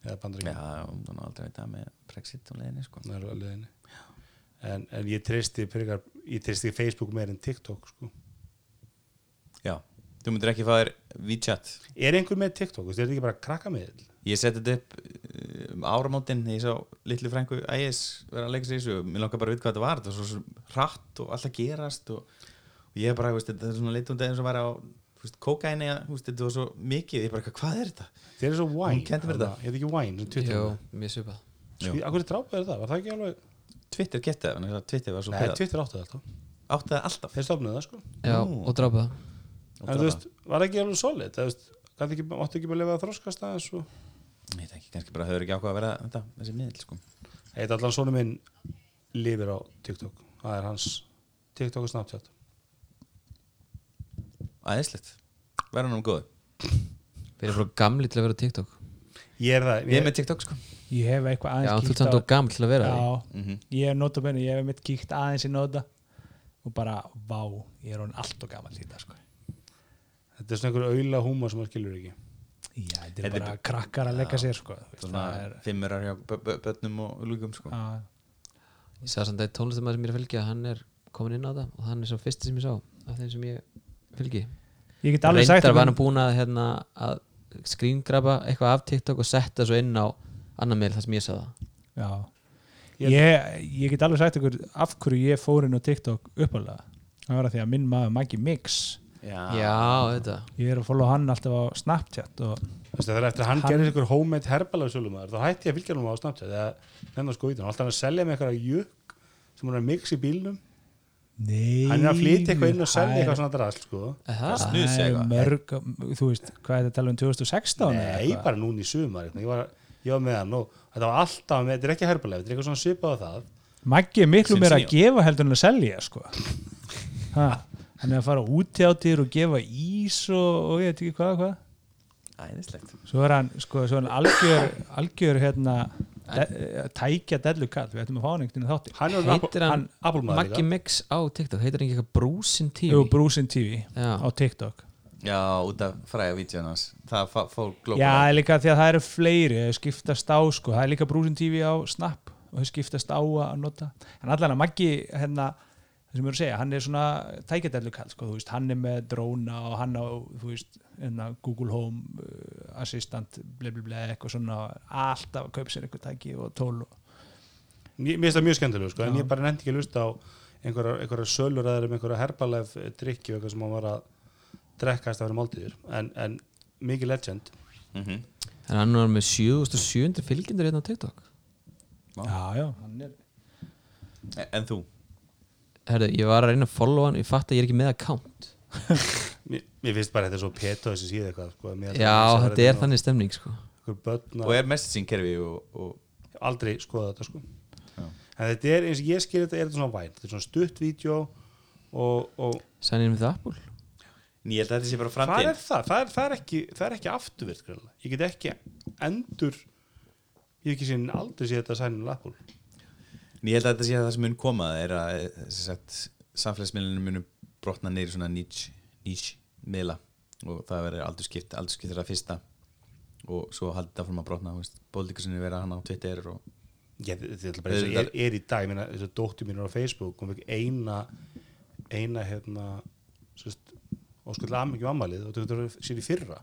eða Já, bandaríkjum, það er aldrei veit að með Brexit og leiðinni sko. er alveg henni en, en ég treysti frekar, ég treysti Facebook meir en TikTok sko. Já, þú myndir ekki fá þér WeChat. Er einhver með TikTok, þú veist, er þetta ekki bara krakka með Ég seti þetta upp um áramótin þegar ég sá litlu frængu ægis vera að leika sér í þessu og mér langar bara að vita hvað þetta var þetta var svo, hratt og alltaf gerast og, og ég bara, veist, þetta er svona litund eins og var á veist, þetta var svo mikið ég bara, hvað er þetta? þeir eru svo Wine, mér þetta. heit ekki Wine Jó, með. mjög svipað Jú. Sví- Akkur er drápaður það, var það ekki alveg Twitter gett það, þannig að Twitter var svo Nei, Twitter áttu það alltaf, átti það alltaf þeir stofnuðu það sko Já, Nú. og drápa það en þú veist, var það ekki alveg solid það veist, ekki, máttu ekki bara lifa að þroskast aðeins og Ég veit ekki, kannski bara höfður ekki ákvað að vera þetta, þessi miðl sko. Heit allan svona minn lifir á TikTok. Það er hans TikTok og Snapchat. Æðislegt, verða nú góð Við erum frá gamli til að vera á TikTok. Ég er það, Ég er ég, með TikTok sko. Ég hef eitthvað Já, aðeins þú kíkt ert samt og gamli til að vera því Já, mm ég hef nota benni, ég hef mitt kíkt aðeins í nota og bara, vá, ég er hann allt og gaman líta sko. þetta er svona einhver auðla húma sem maður skilur ekki Já, þetta er er bara krakkar að leggja sér sko. það er, fimmurar hjá bö- bö- börnum og lúkum sko. Ég sagði samt að tónlistamæður sem ég er að fylgja hann er komin inn á það og hann er svo fyrsti sem ég sá af þeim sem ég fylgi. Ég get alveg sagt Reyndar var hann búin að, hérna, að skríngraba eitthvað af TikTok og setta svo inn á annan meil þar sem ég sagði það. Já. Ég- ég, ég get alveg sagt ykkur af hverju ég fór inn á TikTok uppalega það var að því að minn maður Maggi Mix Já, Já, þetta. Ég er að follow hann alltaf á Snapchat og Þú veist, það er eftir að hann, Hann- gerir einhver homemade herbalagur sölumæður þá hætti ég að fylgja hann á Snapchat eða nennar sko í það, alltaf hann að selja með eitthvað jökk sem hann er að mix í bílnum. Nei, hann er að flytja eitthvað inn og selja eitthvað svona drast sko. Er Það er eitthvað. mörg, þú veist, hvað er þetta að tala um 2016 eða nei, eitthvað? bara núna í sumar ég var, ég var með hann og þetta var alltaf með, þetta er ekki herbalag, þetta er eitthvað svona svipað á það. Maggi er miklu meira að gefa heldur en að selja sko. ha, hann er að fara út hjáttir og gefa ís og, og ég veit ekki hvað Æðislegt. Svo er hann, sko, svo er hann algjör, algjör hérna, de, tækja dellu kall, við ættum að fá hann einhvern veginn í þátti hann er Heitir hann Apple maður Maggi Mix á TikTok, heitir hann ekki eitthvað Brúsin TV? Jú, Brúsin TV Já. á TikTok. Já, út af fræga vídjón hans. Það fór glópa Já, það er líka því að það eru fleiri þau skiptast á, sko, það er líka Brúsin TV á Snap og þau skiptast á að nota. En allan að Maggi, hérna það sem ég er að segja, hann er svona tækjadellu kall, sko, þú veist, hann er með dróna og hann á, þú veist, hérna Google Home uh, Assistant ble, eitthvað svona alltaf að kaupa sér eitthvað tæki og tól og Mér finnst það mjög skemmtilega sko, en Já. ég bara nefndi ekki að lusta á einhverjar, einhverjar sölur eða um einhverja herbalef drikki eitthvað sem hann var að drekkast að vera máltíður en, en mikið legend mm -hmm. En hann er með 7700 fylgjendur hérna á TikTok já, já, hann er En þú? Herðu, ég var að reyna að follow hann ég fatt að ég er ekki með account. Mér, mér finnst bara þetta er svo peto þessi síða eitthvað sko, mér að já, það sé þetta er nú- þannig stemning sko. einhver börn og er messaging kerfi og, og aldrei skoða þetta sko. Já. en þetta er eins og ég skil þetta er þetta svona væn þetta er svona stutt vídeo og, og in with Apple? Ný, ég held að þetta sé bara er það? Það er, það er ekki, það er ekki afturvirt ég get ekki endur ég hef ekki síðan aldrei séð þetta sænum Apple Ný, ég held að þetta sé að það sem mun koma er að eh, samfélagsmiðlunum munu brotna neyri svona niche, niche miðla og það verður aldurskipt aldurskipt er það fyrsta og svo haldið það fyrir að brotna bóldíkusinni vera hann á Twitter og ég, þetta er og er, er í dag ég meina, þessu dóttir mín er á Facebook fekk eina eina hérna sérst, óskullega ammyggjum ammalið og þetta er sér í fyrra.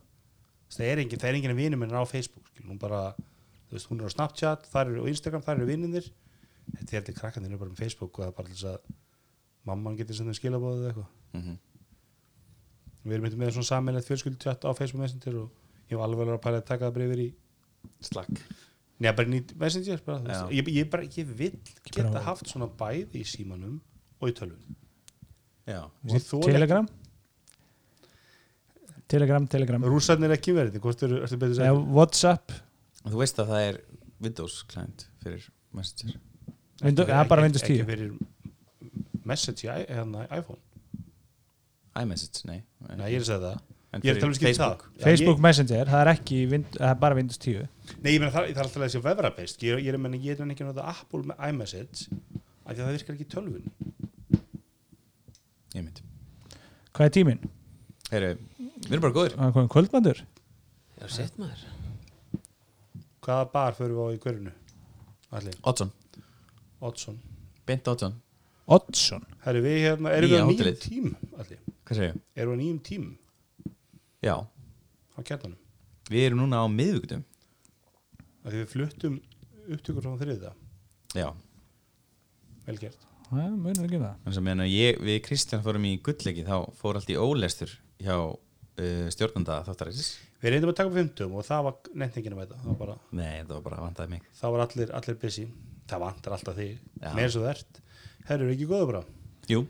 Það er engin, það er engin vinur minn á Facebook hún bara, þú veist, hún er á Snapchat þar eru á Instagram, þar eru vinnir þetta er þetta krakkan þínu bara um Facebook og það er bara til þess að mamman getur sem þeim skilabóðið eða eitthvað. Mm við erum eitthvað með svona saminlega fjölskyldtjátt á Facebook Messenger og ég var alveg að pæla að taka það bara yfir í slakk Nei, bara nýtt Messenger bara, ég, ég, bara, ég vil geta Bara- haft svona bæði í símanum og í tölvun. Telegram? Telegram, Telegram. Rússarnir ekki verið, Whatsapp. Og þú veist að það er Windows client fyrir Messenger Það er bara Windows 10 Ekki fyrir Message í hérna, iPhone. iMessage, nei. Nei, ég er að segja það. Að það. Facebook. Facebook Messenger, það er ekki það er bara Windows 10 ég, Nei, ég meina það, það er alltaf þessi vefrabeist Ég, ég er að menna, ég er ekki að nota Apple með iMessage af því að það virkar ekki tölvun Ég mynd Hvað er tíminn? Heyru, við erum bara góðir. Það er komið kvöldmandur Já, sett maður. Hvaða bar fyrir við á í hverjunu? Allir, Oddsson, Oddsson. Bent Oddsson. Oddsson? Herri, við hérna, erum Nýja við á nýjum hótelið. tím Allir, Hvað segir ég? erum við á nýjum tím? Já, á kjartanum við erum núna á miðvíkutum af því við fluttum upptökur frá þriða Já, vel gert. Það er munur ekki um það. Þannig að meðan ég, við Kristján fórum í gullleiki þá fór allt í ólestur hjá uh, stjórnanda þáttarins. Við reyndum að taka upp 50 og það var nefnt ekki að þetta það var, bara, Nei, það var bara vandaði mig. Það var allir, allir busy það vantar alltaf þig. Með eins og þú ert. Herru, er ekki góðu bara? Jú,